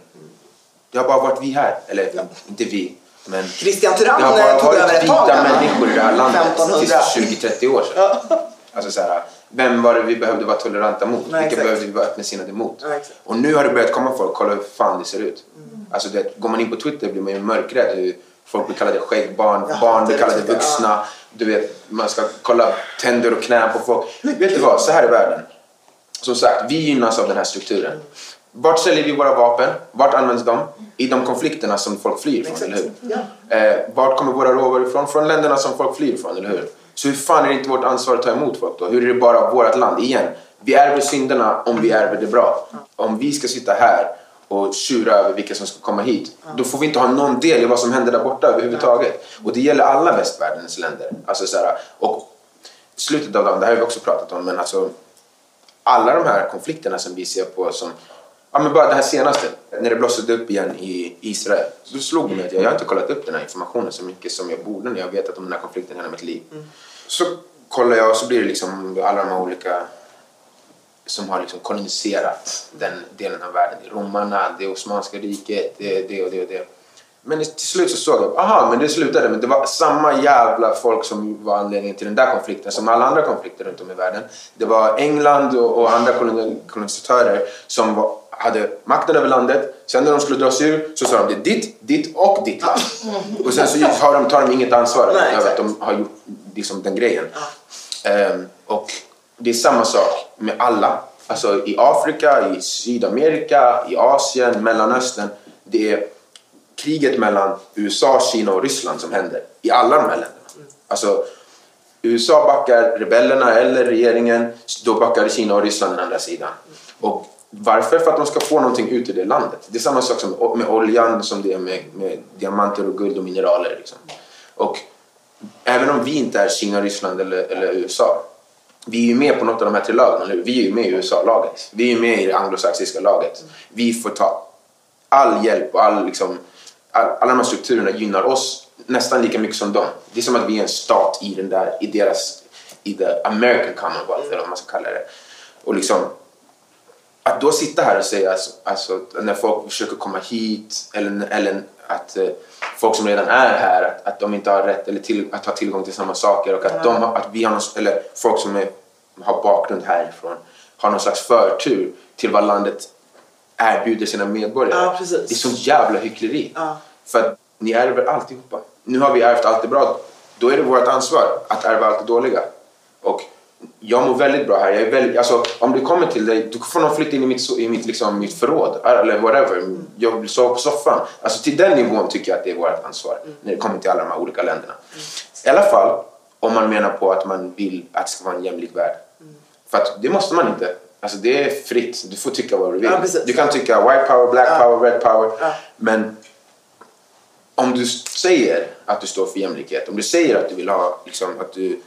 Det har bara varit vi här, eller inte vi, men Christian det Tyrann har eh, tog över varit ett tag. vita va? människor i det här landet 1500. tills för 20-30 år sedan. Alltså så här, vem var det vi behövde vara toleranta mot? Nej, Vilka exakt. behövde vi vara öppensinnade mot? Ja, exakt. och nu har det börjat komma folk, kolla hur fan det ser ut. Alltså det, går man in på Twitter blir man ju mörkrädd. Folk blir kallade skäggbarn, Ja, barn blir det kallade vuxna. Du vet, man ska kolla tänder och knän på folk. Vet du vad, så här är världen. Som sagt, vi gynnas av den här strukturen. Vart säljer vi våra vapen? Vart används de? I de konflikterna som folk flyr ifrån, eller hur? Ja. Eh, vart kommer våra råvaror ifrån? Från länderna som folk flyr ifrån, eller hur? Så hur fan är det inte vårt ansvar att ta emot folk då? Hur är det bara vårt land? Igen, vi ärver synderna om vi ärver det bra. Om vi ska sitta här och tjura över vilka som ska komma hit, då får vi inte ha någon del i vad som händer där borta överhuvudtaget. Och det gäller alla västvärldens länder. Alltså så här, och slutet av dagen, det här har vi också pratat om, men alltså alla de här konflikterna som vi ser på som Ja men bara det här senaste, när det blossade upp igen i Israel. Så slog det mig att jag, jag har inte kollat upp den här informationen så mycket som jag borde när jag vetat om den här konflikten hela mitt liv. Så kollar jag och så blir det liksom alla de här olika som har liksom koloniserat den delen av världen. Romarna, det Osmanska riket, det det och det och det. Men till slut så såg jag, aha, men det slutade med det var samma jävla folk som var anledningen till den där konflikten som alla andra konflikter runt om i världen. Det var England och, och andra koloni- kolonisatörer som var, hade makten över landet. Sen när de skulle dra sig ur så sa de det är ditt, ditt och ditt land. Och sen så har de, tar de inget ansvar över att de har gjort liksom den grejen. Ehm, och det är samma sak med alla. Alltså i Afrika, i Sydamerika, i Asien, Mellanöstern. Det är kriget mellan USA, Kina och Ryssland som händer i alla de här länderna. Alltså USA backar rebellerna eller regeringen, då backar Kina och Ryssland den andra sidan. Och varför? För att de ska få någonting ut ur det landet. Det är samma sak som med oljan som det är med, med diamanter och guld och mineraler. Liksom. Och även om vi inte är Kina, Ryssland eller, eller USA vi är ju med på något av de här tre lagen, eller hur? Vi är ju med i USA-laget. Vi är ju med i det anglosaxiska laget. Vi får ta all hjälp och all, liksom, all, alla de här strukturerna gynnar oss nästan lika mycket som dem. Det är som att vi är en stat i den där, i deras, i the American Commonwealth eller vad man ska kalla det. Och liksom, att då sitta här och säga, alltså, alltså, när folk försöker komma hit eller, eller att eh, folk som redan är här, att, att de inte har rätt eller till, att ha tillgång till samma saker och att, de, har- att vi har någon, eller folk som är, har bakgrund härifrån har någon slags förtur till vad landet erbjuder sina medborgare. Ja. Det är sånt jävla hyckleri. Ja. För att ni ärver alltihopa. Nu har vi ärvt allt det bra. Då är det vårt ansvar att ärva allt det dåliga. Och jag mår väldigt bra här. Jag är väldigt, alltså, om du kommer till dig, du får någon flytta in i mitt, i mitt, liksom, mitt förråd. Eller whatever. Jag vill sova på soffan. Alltså, till den nivån tycker jag att det är vårt ansvar. När det kommer till alla de här olika länderna. I alla fall om man menar på att man vill att det ska vara en jämlik värld. För att det måste man inte. Alltså det är fritt. Du får tycka vad du vill. Ja, du kan tycka white power, black Ja. power, red power. Ja. Men om du säger att du står för jämlikhet, om du säger att du vill ha liksom, att du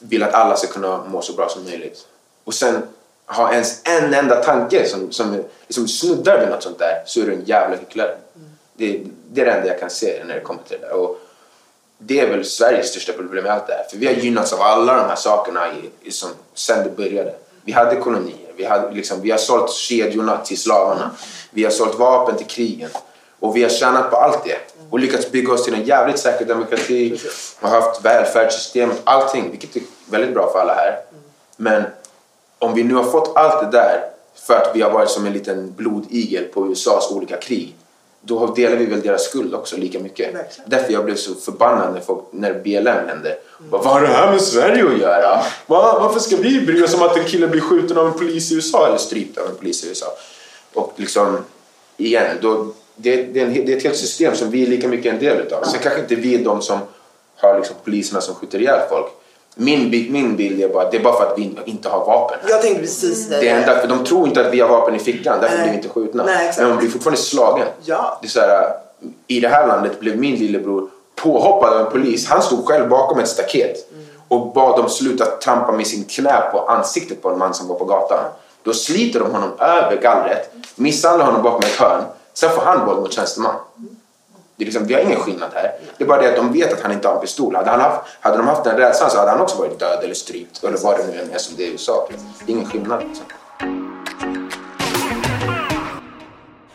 vill att alla ska kunna må så bra som möjligt och sen ha ens en enda tanke som, som liksom snuddar vid något sånt där så är du en jävla hycklare. Det, det är det enda jag kan se när det kommer till det där. Och det är väl Sveriges största problem med allt det här. För vi har gynnats av alla de här sakerna i, i som, sen det började. Vi hade kolonier, vi, hade, liksom, vi har sålt kedjorna till slavarna, vi har sålt vapen till krigen och vi har tjänat på allt det och lyckats bygga oss till en jävligt säker demokrati och haft välfärdssystem, allting, vilket är väldigt bra för alla här. Men om vi nu har fått allt det där för att vi har varit som en liten blodigel på USAs olika krig då delar vi väl deras skuld också lika mycket. Verkligen. Därför jag blev så förbannad när, folk, när BLM hände. Bara, Vad har det här med Sverige att göra? Va? Varför ska vi bry oss om att en kille blir skjuten av en polis i USA eller strypt av en polis i USA? Och liksom, igen, då, det, det, är en, det är ett helt system som vi är lika mycket en del utav. Sen kanske inte vi är de som har liksom poliserna som skjuter ihjäl folk. Min, min bild är bara det är bara för att vi inte har vapen. Jag tänkte precis säga Det är enda, för de tror inte att vi har vapen i fickan, därför Nej. blir vi inte skjutna. Nej. Men man blir fortfarande slagen. Ja. Det är så här, I det här landet blev min lillebror påhoppad av en polis. Han stod själv bakom ett staket och bad dem sluta trampa med sin knä på ansiktet på en man som var på gatan. Då sliter de honom över gallret, misshandlar honom bakom ett hörn, sen får han våld mot tjänsteman. Det är liksom, vi har ingen skillnad här. Det är bara det att de vet att han inte har en pistol. Hade, han haft, hade de haft den rädslan så hade han också varit död eller strypt. Eller vad det nu än är som det är i USA. Typ. Det är ingen skillnad. Liksom.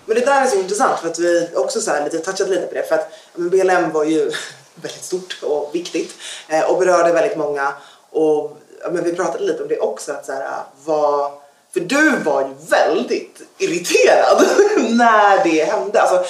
Men det där är så intressant för att vi också så här lite touchat lite på det för att men BLM var ju väldigt stort och viktigt eh, och berörde väldigt många och men vi pratade lite om det också att så här, vad för du var ju väldigt irriterad när det hände. Alltså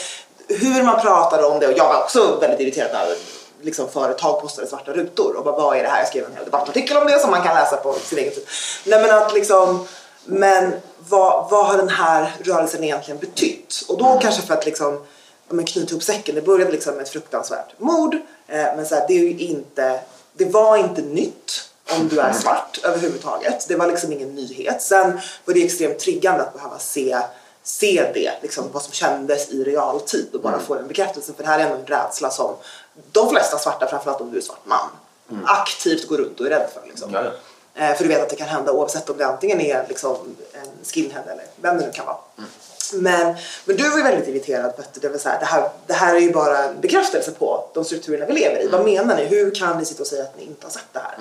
hur man pratade om det och jag var också väldigt irriterad när liksom företag postade svarta rutor och bara vad är det här? Jag skrev en hel debattartikel om det som man kan läsa på sin egen tid. Nej men att liksom men vad, vad har den här rörelsen egentligen betytt? Och då kanske för att liksom, men knyta ihop säcken, det började liksom med ett fruktansvärt mord. Eh, men så här, det, är ju inte, det var inte nytt om du är svart överhuvudtaget. Det var liksom ingen nyhet. Sen var det extremt triggande att behöva se, se det, liksom, vad som kändes i realtid och bara få den bekräftelsen. För det här är ändå en rädsla som de flesta svarta, framförallt om du är svart man, aktivt går runt och är rädd för. Liksom. Ja, ja. Eh, för du vet att det kan hända oavsett om det antingen är liksom en skinhead eller vem det nu kan vara. Men, men du var ju väldigt irriterad på att det, var så här, det, här, det här är ju bara en bekräftelse på de strukturerna vi lever i. Vad menar ni? Hur kan ni sitta och säga att ni inte har sett det här?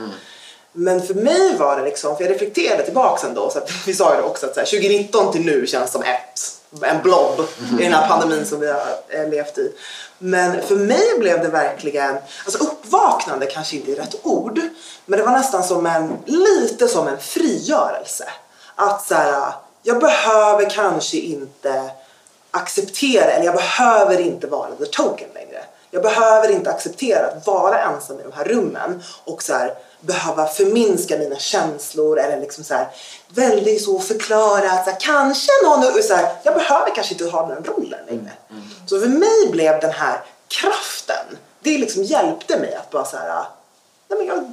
Men för mig var det liksom, för jag reflekterade tillbaka ändå, så att, vi sa ju det också att så här, 2019 till nu känns som ett, en blob i den här pandemin som vi har eh, levt i. Men för mig blev det verkligen, alltså uppvaknande kanske inte är rätt ord, men det var nästan som en, lite som en frigörelse. Att så här, jag behöver kanske inte acceptera, eller jag behöver inte vara the token längre. Jag behöver inte acceptera att vara ensam i de här rummen och så här, behöva förminska mina känslor eller liksom så här, väldigt så förklara att så här, kanske någon, så här, jag behöver kanske inte ha den rollen längre. Så för mig blev den här kraften, det liksom hjälpte mig att bara så här, nej men jag,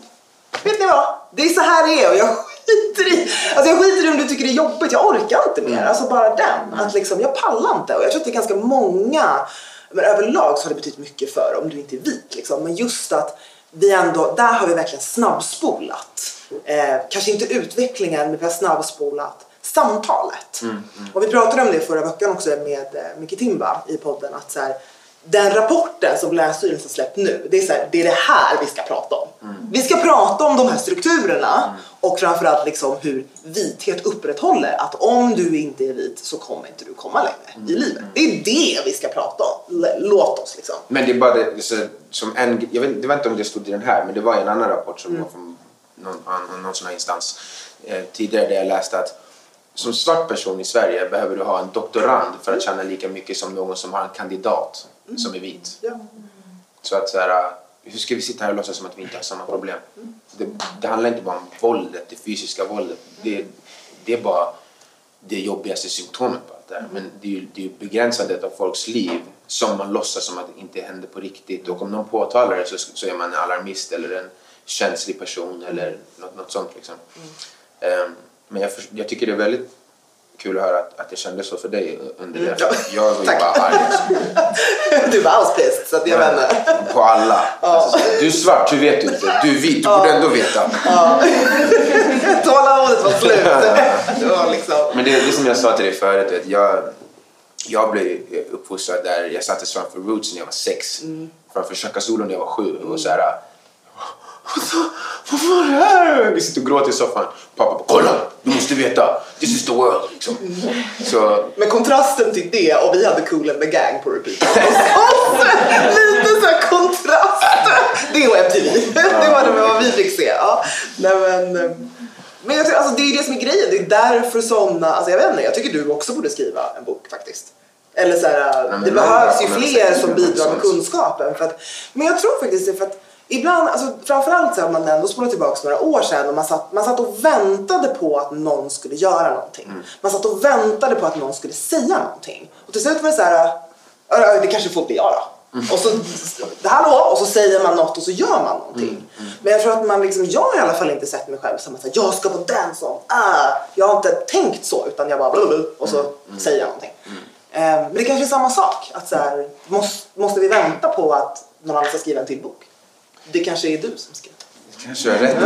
vet ni vad? Det är så här det är och jag skiter i, alltså jag skiter i om du tycker det är jobbigt, jag orkar inte mer. Alltså bara den, att liksom, jag pallar inte. Och jag tror att det är ganska många, men överlag så har det betytt mycket för om du inte är vit liksom. Men just att vi ändå, där har vi verkligen snabbspolat. Eh, kanske inte utvecklingen, men vi har snabbspolat samtalet. Och vi pratade om det förra veckan också med eh, Micke Timba i podden. Att så här, den rapporten som Länsstyrelsen släppt nu, det är, så här, det är det här vi ska prata om. Vi ska prata om de här strukturerna Och framförallt liksom hur vithet upprätthåller att om du inte är vit så kommer inte du komma längre i livet. Det är det vi ska prata om. Låt oss liksom. Men det är bara det, så, som en, jag vet, det var inte om det stod i den här, men det var en annan rapport som var från någon, någon sån här instans eh, tidigare där jag läste att som svart person i Sverige behöver du ha en doktorand för att tjäna lika mycket som någon som har en kandidat som är vit. Ja. Så att så här, hur ska vi sitta här och låtsas som att vi inte har samma problem? Det, det handlar inte bara om våldet, det fysiska våldet. Det, det är bara det jobbigaste symptomet på allt det här. Men det är ju, det är ju begränsandet av folks liv som man låtsas som att det inte händer på riktigt. Och om någon påtalar det så, så är man en alarmist eller en känslig person eller något, något sånt. Liksom. Ehm, men jag, för, jag tycker det är väldigt kul att höra att, att det kändes så för dig under det. Ja. Jag var ju bara arg. Du var pissed så att jag vet inte. På alla. Alltså, så- du är svart, hur vet du inte? Du är vit, du borde ändå veta. Tålamodet var slut. Det var liksom... Men det är det som jag sa till dig förut. Att jag, jag blev uppfostrad där jag sattes framför Roots när jag var sex. Framför Chaka Solo när jag var sju. Och så här, "Vad- vad var det här? Vi sitter och gråter i soffan. Pappa bara, kolla! Du måste veta. This is the world. Liksom. Så Men kontrasten till det och vi hade Cool and the Gang på repeat. Och lite så här kontrast. Det var MTV. Det var det vad vi fick se. Ja. Nej, men, eh, men jag, tror- alltså, det är ju det som är grejen. Det är därför såna, alltså jag vet inte, jag tycker du också borde skriva en bok faktiskt. Eller så här, det behövs ju fler som bidrar med kunskapen. För att, men jag tror faktiskt det för att ibland, alltså framförallt så här, om man ändå spolar tillbaka några år sedan och man satt, man satt och väntade på att någon skulle göra någonting. Mm. Man satt och väntade på att någon skulle säga någonting. Och till slut var det så här, "Ja, det kanske får bli jag då. Mm. Och så, hallå, och så säger man något och så gör man någonting. Mm, Men jag tror att man liksom, jag har i alla fall inte sett mig själv som att jag ska vara den som, ah. Jag har inte tänkt så utan jag bara blablabla, och så Mm, säger jag någonting. Eh, Men det kanske är samma sak. Att så här, måste, måste vi vänta på att någon annan ska skriva en till bok? Det kanske är du som skriver. kanske jag har rätt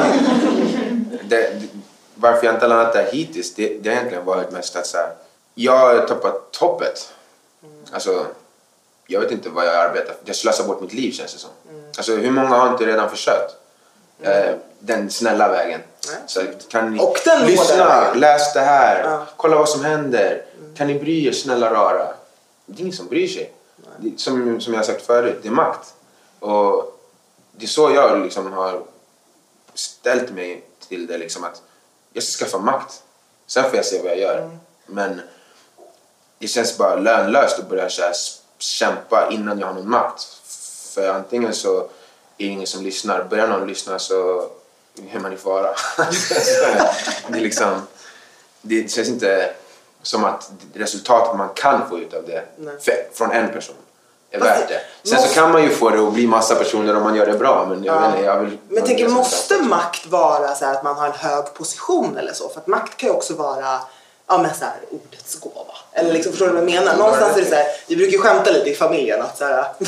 det, det, Varför jag inte landat där hittills, det, det har egentligen varit mest att så här, jag har tappat hoppet. Alltså, jag vet inte vad jag arbetar för. Jag slösar bort mitt liv känns det som. Alltså, hur många har inte redan försökt? Eh, den snälla vägen. Nej. Så kan ni Och den lyssna, läs det här, Ja. kolla vad som händer. Kan ni bry er, snälla rara? Det är ingen som bryr sig. Det, som, som jag sagt förut, det är makt. Och det är så jag liksom har ställt mig till det liksom att jag ska skaffa makt. Sen får jag se vad jag gör. Men det känns bara lönlöst att börja så här s- kämpa innan jag har någon makt. För antingen så är det ingen som lyssnar. Börjar någon lyssna så är man i fara. det liksom... Det känns inte som att resultatet man kan få ut av det Nej. från en person är Fast värt det-. Sen så måste- kan man ju få det att bli massa personer om man gör det bra. Men jag Ja. inte, jag vill... Men tänker, måste makt vara så här att man har en hög position eller så? För att makt kan ju också vara ja, men så här, ordets gåva. Eller liksom, förstår du vad jag menar? Någonstans är det så här, vi brukar ju skämta lite i familjen att så här,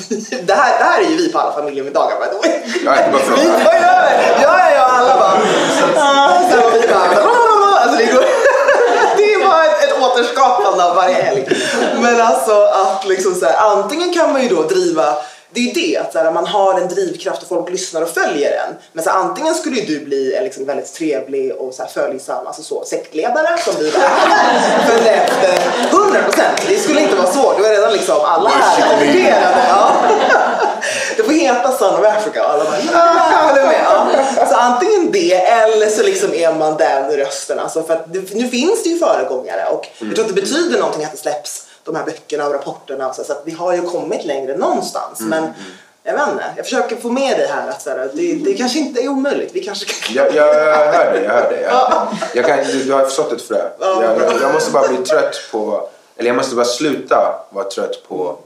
det, här, det här är ju vi på alla familjemiddagar by the way. Ja, jag frågar. Vi bara det! Ja, ja, ja, alla bara... Ah, så vi bara... Alltså, det, går, det är bara ett, ett återskapande av varje helg. Men alltså att liksom så här, antingen kan man ju då driva det är ju det, att så här, man har en drivkraft och folk lyssnar och följer en. Men så här, antingen skulle ju du bli en liksom väldigt trevlig och så här, följsam, alltså så, sektledare som vi var. Följde efter 100 procent. Det skulle inte vara svårt. Det var redan liksom alla här konverterade. Ja. Får heta Son of Africa och alla bara jag håller med. Ja. Så antingen det eller så liksom är man den rösten. Alltså för det, nu finns det ju föregångare och jag tror att det betyder någonting att det släpps de här böckerna och rapporterna och så, så att vi har ju kommit längre någonstans. Men jag vet inte, jag försöker få med dig här att så här, det, det kanske inte är omöjligt. Vi kanske kan... Jag, jag hör det, jag hör det. Jag, jag kan, du, du har förstått ett frö. Jag, jag, jag måste bara bli trött på, eller jag måste bara sluta vara trött på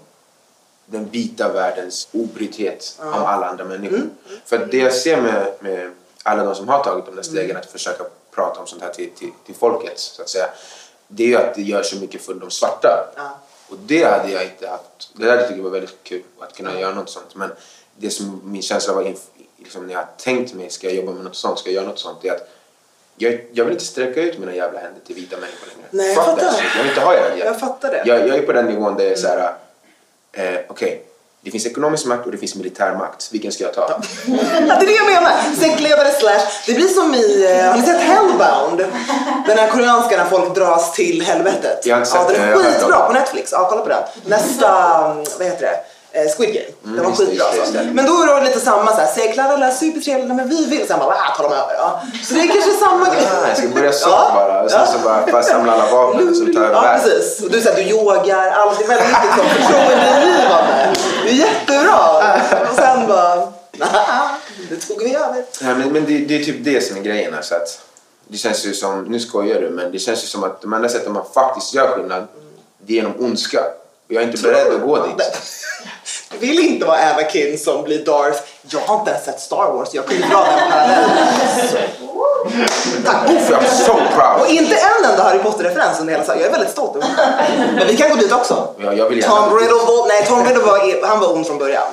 den vita världens obrythet om alla andra människor. För att det jag ser med, med alla de som har tagit de där stegen att försöka prata om sånt här till, till, till folket så att säga. Det är ju att det gör så mycket för de svarta. Och det hade jag inte haft. Det där tycker jag var väldigt kul att kunna göra något sånt. Men det som min känsla var liksom när jag tänkt mig, ska jag jobba med något sånt, ska jag göra något sånt, det är att jag, jag vill inte sträcka ut mina jävla händer till vita människor längre. Nej, jag Fuck fattar. Jag vill inte ha er hjälp. Jag fattar det. Jag, jag är på den nivån där jag är såhär, eh, okej, Det finns ekonomisk makt och det finns militär makt. Vilken ska jag ta? Ja, det är det jag menar. Sektledare slash... Det blir som i... eh, Har ni sett Hellbound? Den här koreanska när folk dras till helvetet. Jag har inte sett ja, den är skitbra på Netflix. Ja, kolla på den. Nästa... mm, Vad heter det? Eh, Squid Game. Den var skitbra. det. Men då är det lite samma så här. Sektledare, supertrevliga, men vi vill. Sen bara, ah, de över. Ja. Så det är kanske samma grej. Ah, jag ska börja så Ja, bara. Sen så bara, bara samla alla vapen och så tar jag Ja, precis. Och du säger att du yogar, allt är väldigt liksom, förtroendeingivande. Det är jättebra. Och sen bara, det tog vi över. Ja, men men det, det är typ det som är grejen. Alltså att det känns ju som, nu skojar du, men det känns ju som att de enda sätten man faktiskt gör skillnad, det är genom ondska. Och jag är inte beredd att gå dit. Vill inte vara Anakin som blir Darth. Jag har inte ens sett Star Wars, jag kunde dra den parallellen. Tack. Uff, I'm so Och proud! inte en enda Harry Potter-referens under hela. Jag är väldigt stolt över. Men vi kan gå dit också. Ja, jag vill Tom. Riddle var, nej, Tom Riddle var, han var ond från början.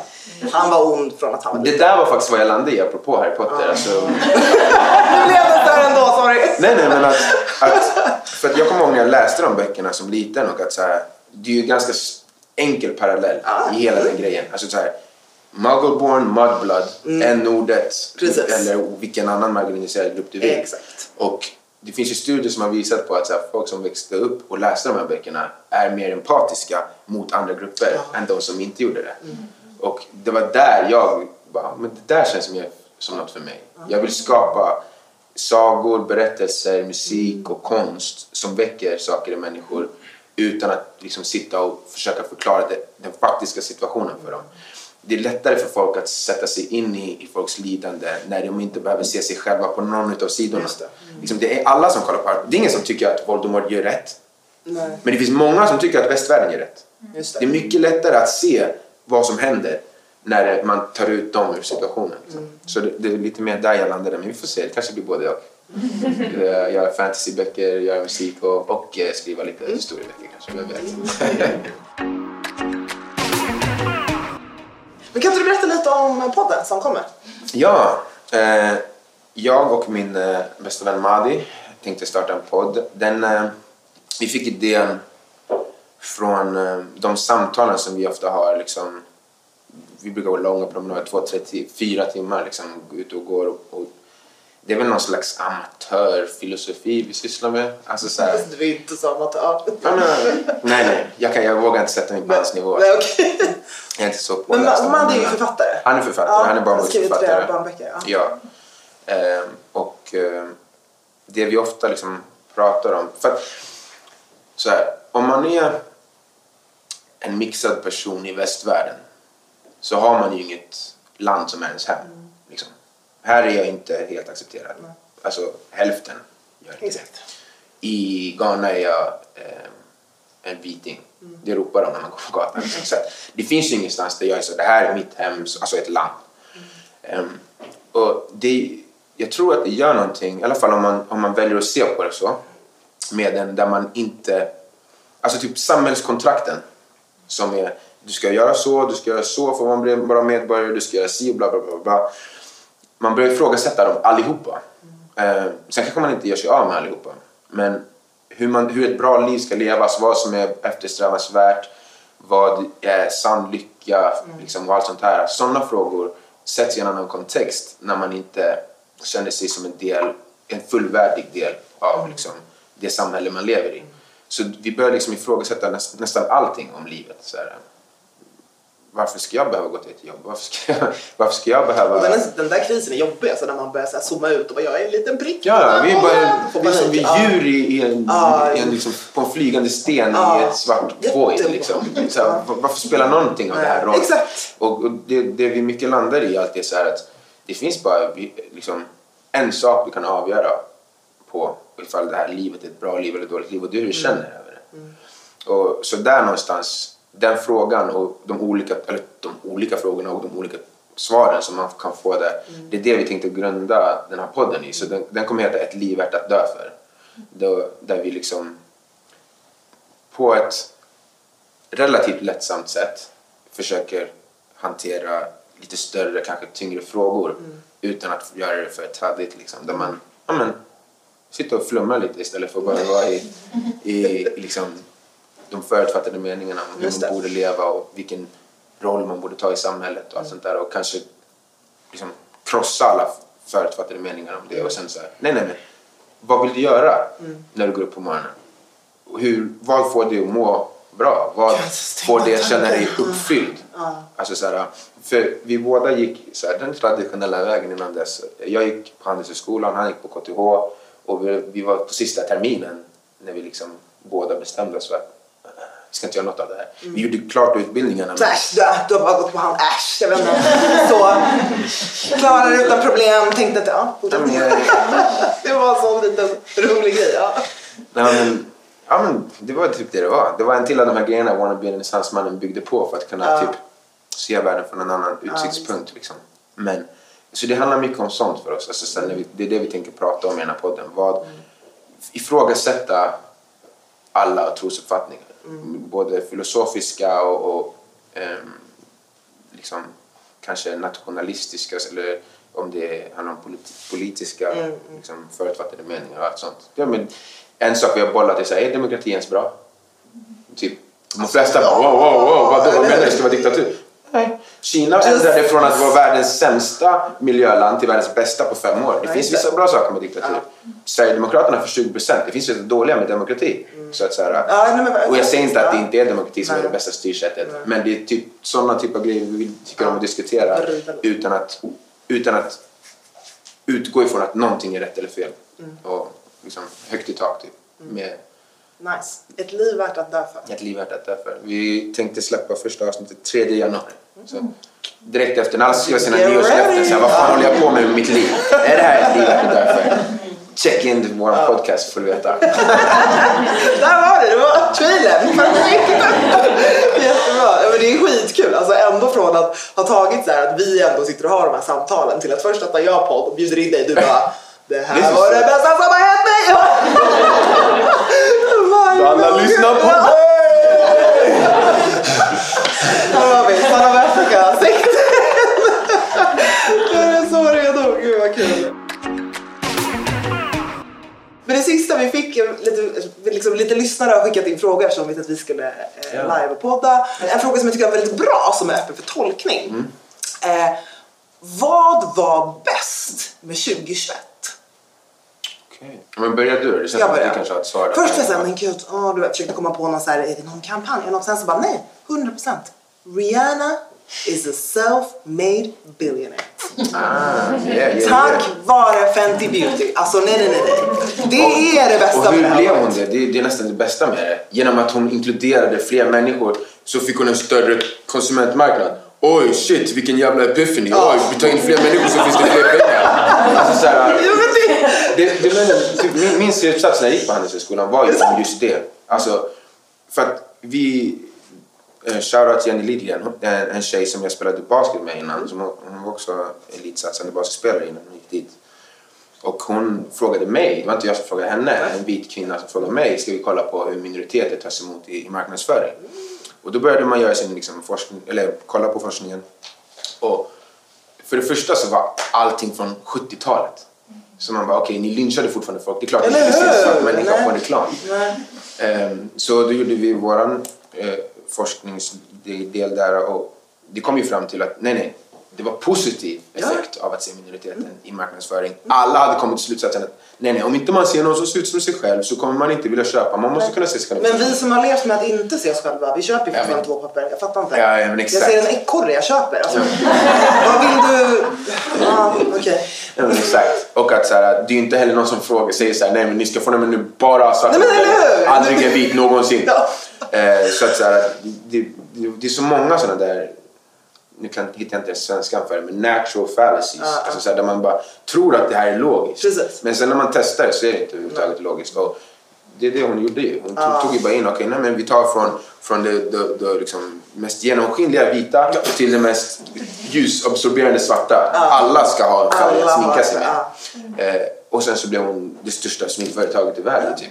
Han var ond från att han var Det där var faktiskt vad jag landade i apropå Harry Potter. Alltså, Nu blev det där ändå, sorry. nej, nej, men att, att... För att jag kommer ihåg när jag läste de böckerna som liten och att så här, det är ju ganska enkel parallell i hela den grejen. Alltså så här, Muggleborn, Mudblood, n-ordet Mm. Precis. eller vilken annan marginaliserad grupp du vill. Exakt. Och det finns ju studier som har visat på att så här, folk som växte upp och läste de här böckerna är mer empatiska mot andra grupper än de som inte gjorde det. Mm. Och det var där jag bara, men det där känns mer som något för mig. Jag vill skapa sagor, berättelser, musik och konst som väcker saker i människor utan att liksom sitta och försöka förklara det, den faktiska situationen för dem. Det är lättare för folk att sätta sig in i, i folks lidande när de inte behöver se sig själva på någon av sidorna. Det. Liksom, det är alla som kollar på det. Det är ingen som tycker att Voldemort gör rätt. Nej, Men det finns många som tycker att västvärlden gör rätt. just Det är det. mycket lättare att se vad som händer när man tar ut dem ur situationen. Liksom. Så det, det är lite mer där jag landade, men vi får se. Det kanske blir både och. Eh, Göra fantasyböcker, göra musik och, och eh, skriva lite historieböcker kanske. Vem vet? Men kan inte du berätta lite om podden som kommer? Ja, eh, jag och min eh, bästa vän Madi tänkte starta en podd. Den, eh, vi fick idén från eh, de samtalen som vi ofta har. Liksom, vi brukar gå långa promenader, två, tre, fyra timmar. Liksom, gå ut och går. Och, och, det är väl någon slags amatörfilosofi vi sysslar med. Alltså, så här, Du är inte. Ja. ja, men, nej, nej, jag, kan, jag vågar inte sätta mig på hans nivå. Nej, okej. Jag är inte så Men påläst. Ma- Madde är ju författare. Han är författare, Ja, han är barnboksförfattare. barnböcker. Ja. Ja. Ehm, och ehm, det vi ofta liksom pratar om... För att, så här, om man är en mixad person i västvärlden så har man ju inget land som är ens hem. Liksom. Här är jag inte helt accepterad. Alltså hälften gör inte. Exakt. I Ghana är jag eh, en viting. Det ropar de när man går på gatan. Liksom. Så att det finns ju ingenstans där jag är så det här är mitt hem, så- alltså ett land. Ehm, och det, jag tror att det gör någonting, i alla fall om man, om man väljer att se på det så, med den där man inte, alltså typ samhällskontrakten som är du ska göra så, du ska göra så för att man blir vara medborgare, du ska göra si och bla bla bla. bla. Man börjar ifrågasätta dem allihopa. Eh, sen kanske man inte gör sig av med allihopa. Men hur, man, hur ett bra liv ska levas, vad som är eftersträvansvärt, vad är sann lycka liksom, och allt sånt här. Sådana frågor sätts i en annan kontext när man inte känner sig som en del, en fullvärdig del av liksom, det samhälle man lever i. Så vi börjar liksom ifrågasätta näst, nästan allting om livet. Så här, varför ska jag behöva gå till ett jobb? Varför ska jag, varför ska jag behöva... Och den, är, den där krisen är jobbig, alltså när man börjar så här zooma ut och bara, jag är en liten prick. Ja, vi är bara Får vi är som vi Ja. djur i, en, i en liksom, på en flygande sten Ja. i ett svart void. Liksom. Så här, var- varför spelar någonting av det här roll? Exakt. Och, och det, det vi mycket landar i alltid är så här att det finns bara vi- liksom, en sak du kan avgöra på ifall det här livet är ett bra liv eller ett dåligt liv och det är hur du känner över det. Och, så där någonstans, den frågan och de olika, eller de olika frågorna och de olika svaren som man kan få där. Det är det vi tänkte grunda den här podden i. Så den, den kommer heta Ett liv värt att dö för. Då, där vi liksom på ett relativt lättsamt sätt försöker hantera lite större, kanske tyngre frågor utan att göra det för traddigt. Liksom, där man ja, men, sitter och flummar lite istället för att bara vara i, i liksom, de förutfattade meningarna om hur man borde leva och vilken roll man borde ta i samhället och allt sånt där och kanske liksom krossa alla förutfattade meningar om det och sen så här, nej nej men vad vill du göra när du går upp på morgonen? Hur, vad får dig att må bra? Vad får dig att känna dig uppfylld? Alltså så här, för vi båda gick så här, den traditionella vägen innan dess. Jag gick på Handelshögskolan, han gick på KTH och vi, vi var på sista terminen när vi liksom båda bestämde oss för att vi ska inte göra något av det här. Vi gjorde klart utbildningarna. Så Äsch, du, du har bara gått på hand. Äsch, jag vet inte. Så. Klarade det utan problem. Tänkte att ja, fortsätt. Ja, men Det var en sån liten rolig grej. Ja. Nej, men, ja, men det var typ det det var. Det var en till av de här grejerna Wanna be en mannen byggde på för att kunna Ja. typ se världen från en annan utsiktspunkt. liksom. Men, så det handlar mycket om sånt för oss. Alltså, sen det är det vi tänker prata om i den här podden. Vad, ifrågasätta alla trosuppfattningar. Både filosofiska och, och ehm, liksom, kanske nationalistiska eller om det handlar om politi- politiska liksom, förutfattade meningar och allt sånt. Ja, men, en sak vi har bollat är så här, är demokrati ens bra? Typ, de flesta bara wow, wow, wow, vadå, vad menar du? Ska det vara diktatur? Kina ändrade från att vara världens sämsta miljöland till världens bästa på fem år. Det finns vissa bra saker med diktatur. Sverigedemokraterna får 20 procent. Det finns vissa dåliga med demokrati. Så att, så här, och jag säger inte att det inte är demokrati som är det bästa styrsättet. Men det är typ sådana typer av grejer vi tycker om att diskutera utan att, utan att utgå ifrån att någonting är rätt eller fel. Och liksom högt i tak typ. Med Nice. Ett liv värt att dö för. ett liv värt att dö för. Vi tänkte släppa första avsnittet 3 januari. Så direkt efter när alla sina nyårslöften. Så här, vad fan håller jag på med med mitt liv? Är det här ett liv värt att dö för? Check in vår podcast får du veta. Där var det, det var trailern. Jättebra. Ja, men det är skitkul. Alltså ändå från att ha tagit så här att vi ändå sitter och har de här samtalen till att först att jag podd och bjuder in dig. Du bara, det här Det var det bästa som har hänt mig. Alla lyssnar på mig! Men det sista vi fick, lite, liksom, lite lyssnare har skickat in frågor som vi att vi skulle eh, livepodda. En fråga som jag tycker är väldigt bra som är öppen för tolkning. Eh, vad var bäst med 2021? Okej. Men börjar du? Det känns Jag börjar. kanske har ett svar. Först var jag såhär, men gud, åh, du vet, försökte komma på någon, så här, är det någon kampanj? något? Sen så bara, nej, 100%. Rihanna is a self-made billionaire. Ah, yeah, yeah, Tack yeah. vare Fenty Beauty. Alltså nej, nej, nej. Det är det bästa Och med hur här blev hon det? det? Det är nästan det bästa med det. Genom att hon inkluderade fler människor så fick hon en större konsumentmarknad. Oj, shit, vilken jävla epiphany. Oj, vi tar in fler människor så finns det fler pengar. Alltså, så här, det... det, men, typ, min, min slutsats när jag gick på Handelshögskolan var ju just det. Alltså, för att vi... Eh, Shoutout till Jenny Lidgren, hon- en, tjej som jag spelade basket med innan. Som, hon var också elitsatsande basketspelare innan hon gick dit. Och hon frågade mig, det var inte jag som frågade henne, en vit kvinna som frågade mig, ska vi kolla på hur minoriteter tas emot i, i marknadsföring? Och då började man göra sin liksom, forskning, eller kolla på forskningen. Och för det första så var allting från 70-talet. Så man bara, okej, ni lynchade fortfarande folk. Det är klart att ni inte ser en hur? svart människa Nej. på reklam. Ehm, så då gjorde vi våran eh, forskningsdel där och det kom ju fram till att nej, nej, det var positiv effekt av att se minoriteten i marknadsföring. Alla hade kommit till slutsatsen att nej, nej, om inte man ser någon som ser ut som sig själv så kommer man inte vilja köpa. Man måste kunna se sig själv. Men vi som har levt med att inte se oss själva, vi köper ju Ja, fortfarande men- toapapper. Jag fattar inte. Ja, ja. Jag ser en ekorre jag köper. Alltså, vad vill du? Ja, okej. Ja, men exakt. Och att så här, det är ju inte heller någon som frågar, säger så här, nej men ni ska få nej, men nu bara svarta. Nej, men eller hur? Aldrig en vit någonsin. Ja. Eh, så att så här, det, det, det är så många sådana där, nu kan, hittar jag inte ens svenskan för det, men natural fallacies. Ja. Alltså så här, där man bara tror att det här är logiskt. Precis. Men sen när man testar det så är det inte överhuvudtaget logiskt. Och det är det hon gjorde ju. Hon tog, Ja. tog ju bara in, okej, nej men vi tar från, från det, det, det liksom mest genomskinliga vita till det mest ljusabsorberande svarta. Alla ska ha en färg att sminka sig det, med. Eh, och sen så blev hon det största sminkföretaget i världen typ.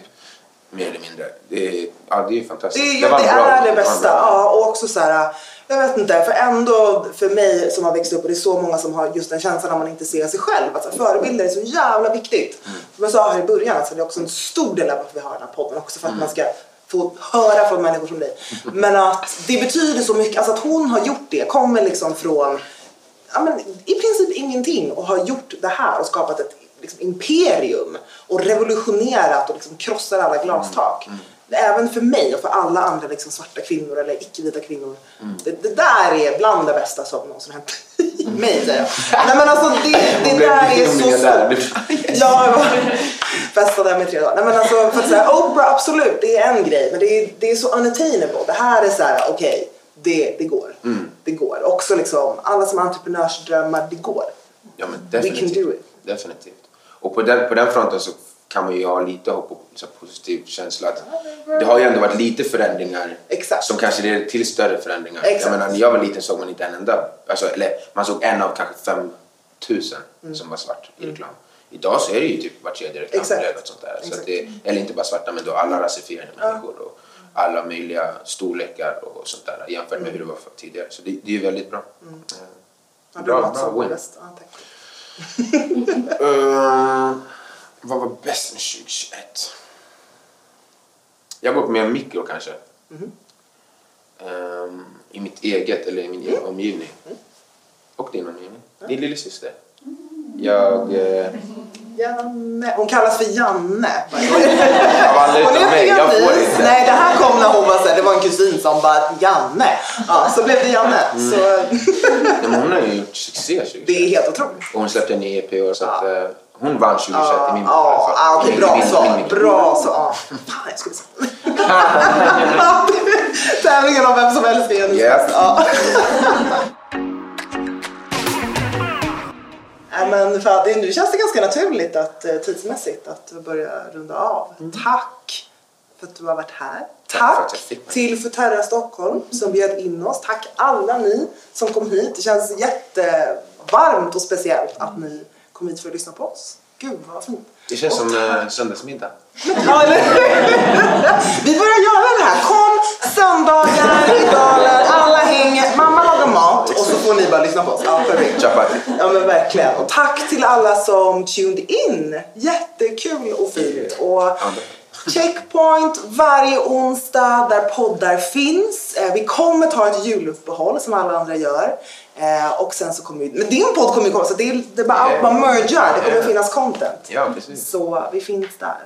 Mer eller mindre. Det är, ja, det är fantastiskt. Det, ja, var det en bra- är det bästa. Ja, och också så här, jag vet inte, för ändå för mig som har växt upp och det är så många som har just den känslan när man inte ser sig själv. Alltså, förebilder är så jävla viktigt. Som jag sa här i början, alltså, det är också en stor del av varför vi har den här podden. Också för att Mm. man ska få höra från människor som dig. Men att det betyder så mycket, alltså att hon har gjort det, kommer liksom från ja, men, i princip ingenting och har gjort det här och skapat ett liksom, imperium och revolutionerat och liksom krossar alla glastak. Även för mig och för alla andra liksom, svarta kvinnor eller icke-vita kvinnor. Det, det där är bland det bästa som någonsin hänt mig säger jag. Nej men alltså det, det där är så stort. Ja, festade där med tre dagar. Nej men alltså för att säga Oprah absolut, det är en grej. Men det är, det är så unattainable. Det här är så här, okej, det, det går. Mm. Det går. Också liksom, alla som har entreprenörsdrömmar, det går. Ja, men We can definitivt. do it. definitivt. Och på den, på den fronten så kan man ju ha lite hopp och positiv känsla att det har ju ändå varit lite förändringar Exakt. som kanske leder till större förändringar. Exakt. Jag menar, när jag var liten såg man inte en enda, alltså, eller man såg en av kanske 5000 Mm. som var svart i reklam. Idag så är det ju typ var tredje Exakt. reklamflöde och sånt där. Så det, eller inte bara svarta men då alla rasifierade människor och alla möjliga storlekar och sånt där jämfört med hur det var tidigare. Så det, det är ju väldigt bra. Mm. Ja, Bra, bra som win. bäst. Ja, tack. Eh, vad var bäst med 2021? Jag går på mer mikro kanske. Ehm, I mitt eget eller i min egen omgivning. Och din omgivning. Din lillasyster. Jag... Uh, Janne. Hon kallas för Janne. av alla Hon utom är mig, jag får inte. Nej, det här kom när hon var så här, det var en kusin som bara Janne. Ja, så blev det Janne. Mm. Så hon har ju gjort succé 2021. det är helt otroligt. Och hon släppte en ny EP i år så att eh, hon vann 2021 i min bok i alla Ja, fall. ja, okej, Min- bra svar. Bra svar. Fan, jag skulle säga. Tävlingen om vem som Jenny Yes. bäst. Ja. Men för att nu känns det ganska naturligt att eh, tidsmässigt att börja runda av. Tack för att du har varit här. Mm. Tack Tack till Futerra Stockholm som bjöd in oss. Tack alla ni som kom hit. Det känns jättevarmt och speciellt att ni kom hit för att lyssna på oss. Gud vad fint. Det känns som eh, söndagsmiddag. Ja, eller Vi börjar göra det här. Kom söndagar i dalen, alla hänger, mamma lagar mat och så får ni bara lyssna på oss. Ja, perfekt. Ja men verkligen. Och tack till alla som tuned in. Jättekul och fint. Och Checkpoint varje onsdag där poddar finns. Eh, Vi kommer ta ett juluppehåll som alla andra gör. Eh, Och sen så kommer vi, men din podd kommer ju komma så det är, det är bara allt man mergar. Det kommer finnas content. Ja, precis. Så vi finns där.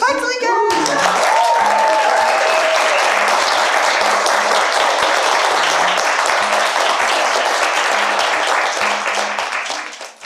Tack så mycket!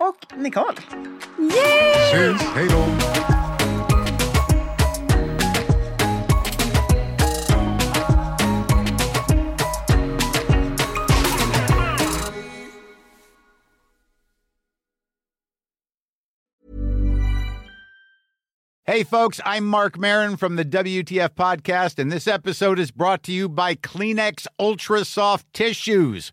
Och Nicole. Syns! Hej då! Hey, folks, I'm Mark Marin from the WTF Podcast, and this episode is brought to you by Kleenex Ultra Soft Tissues,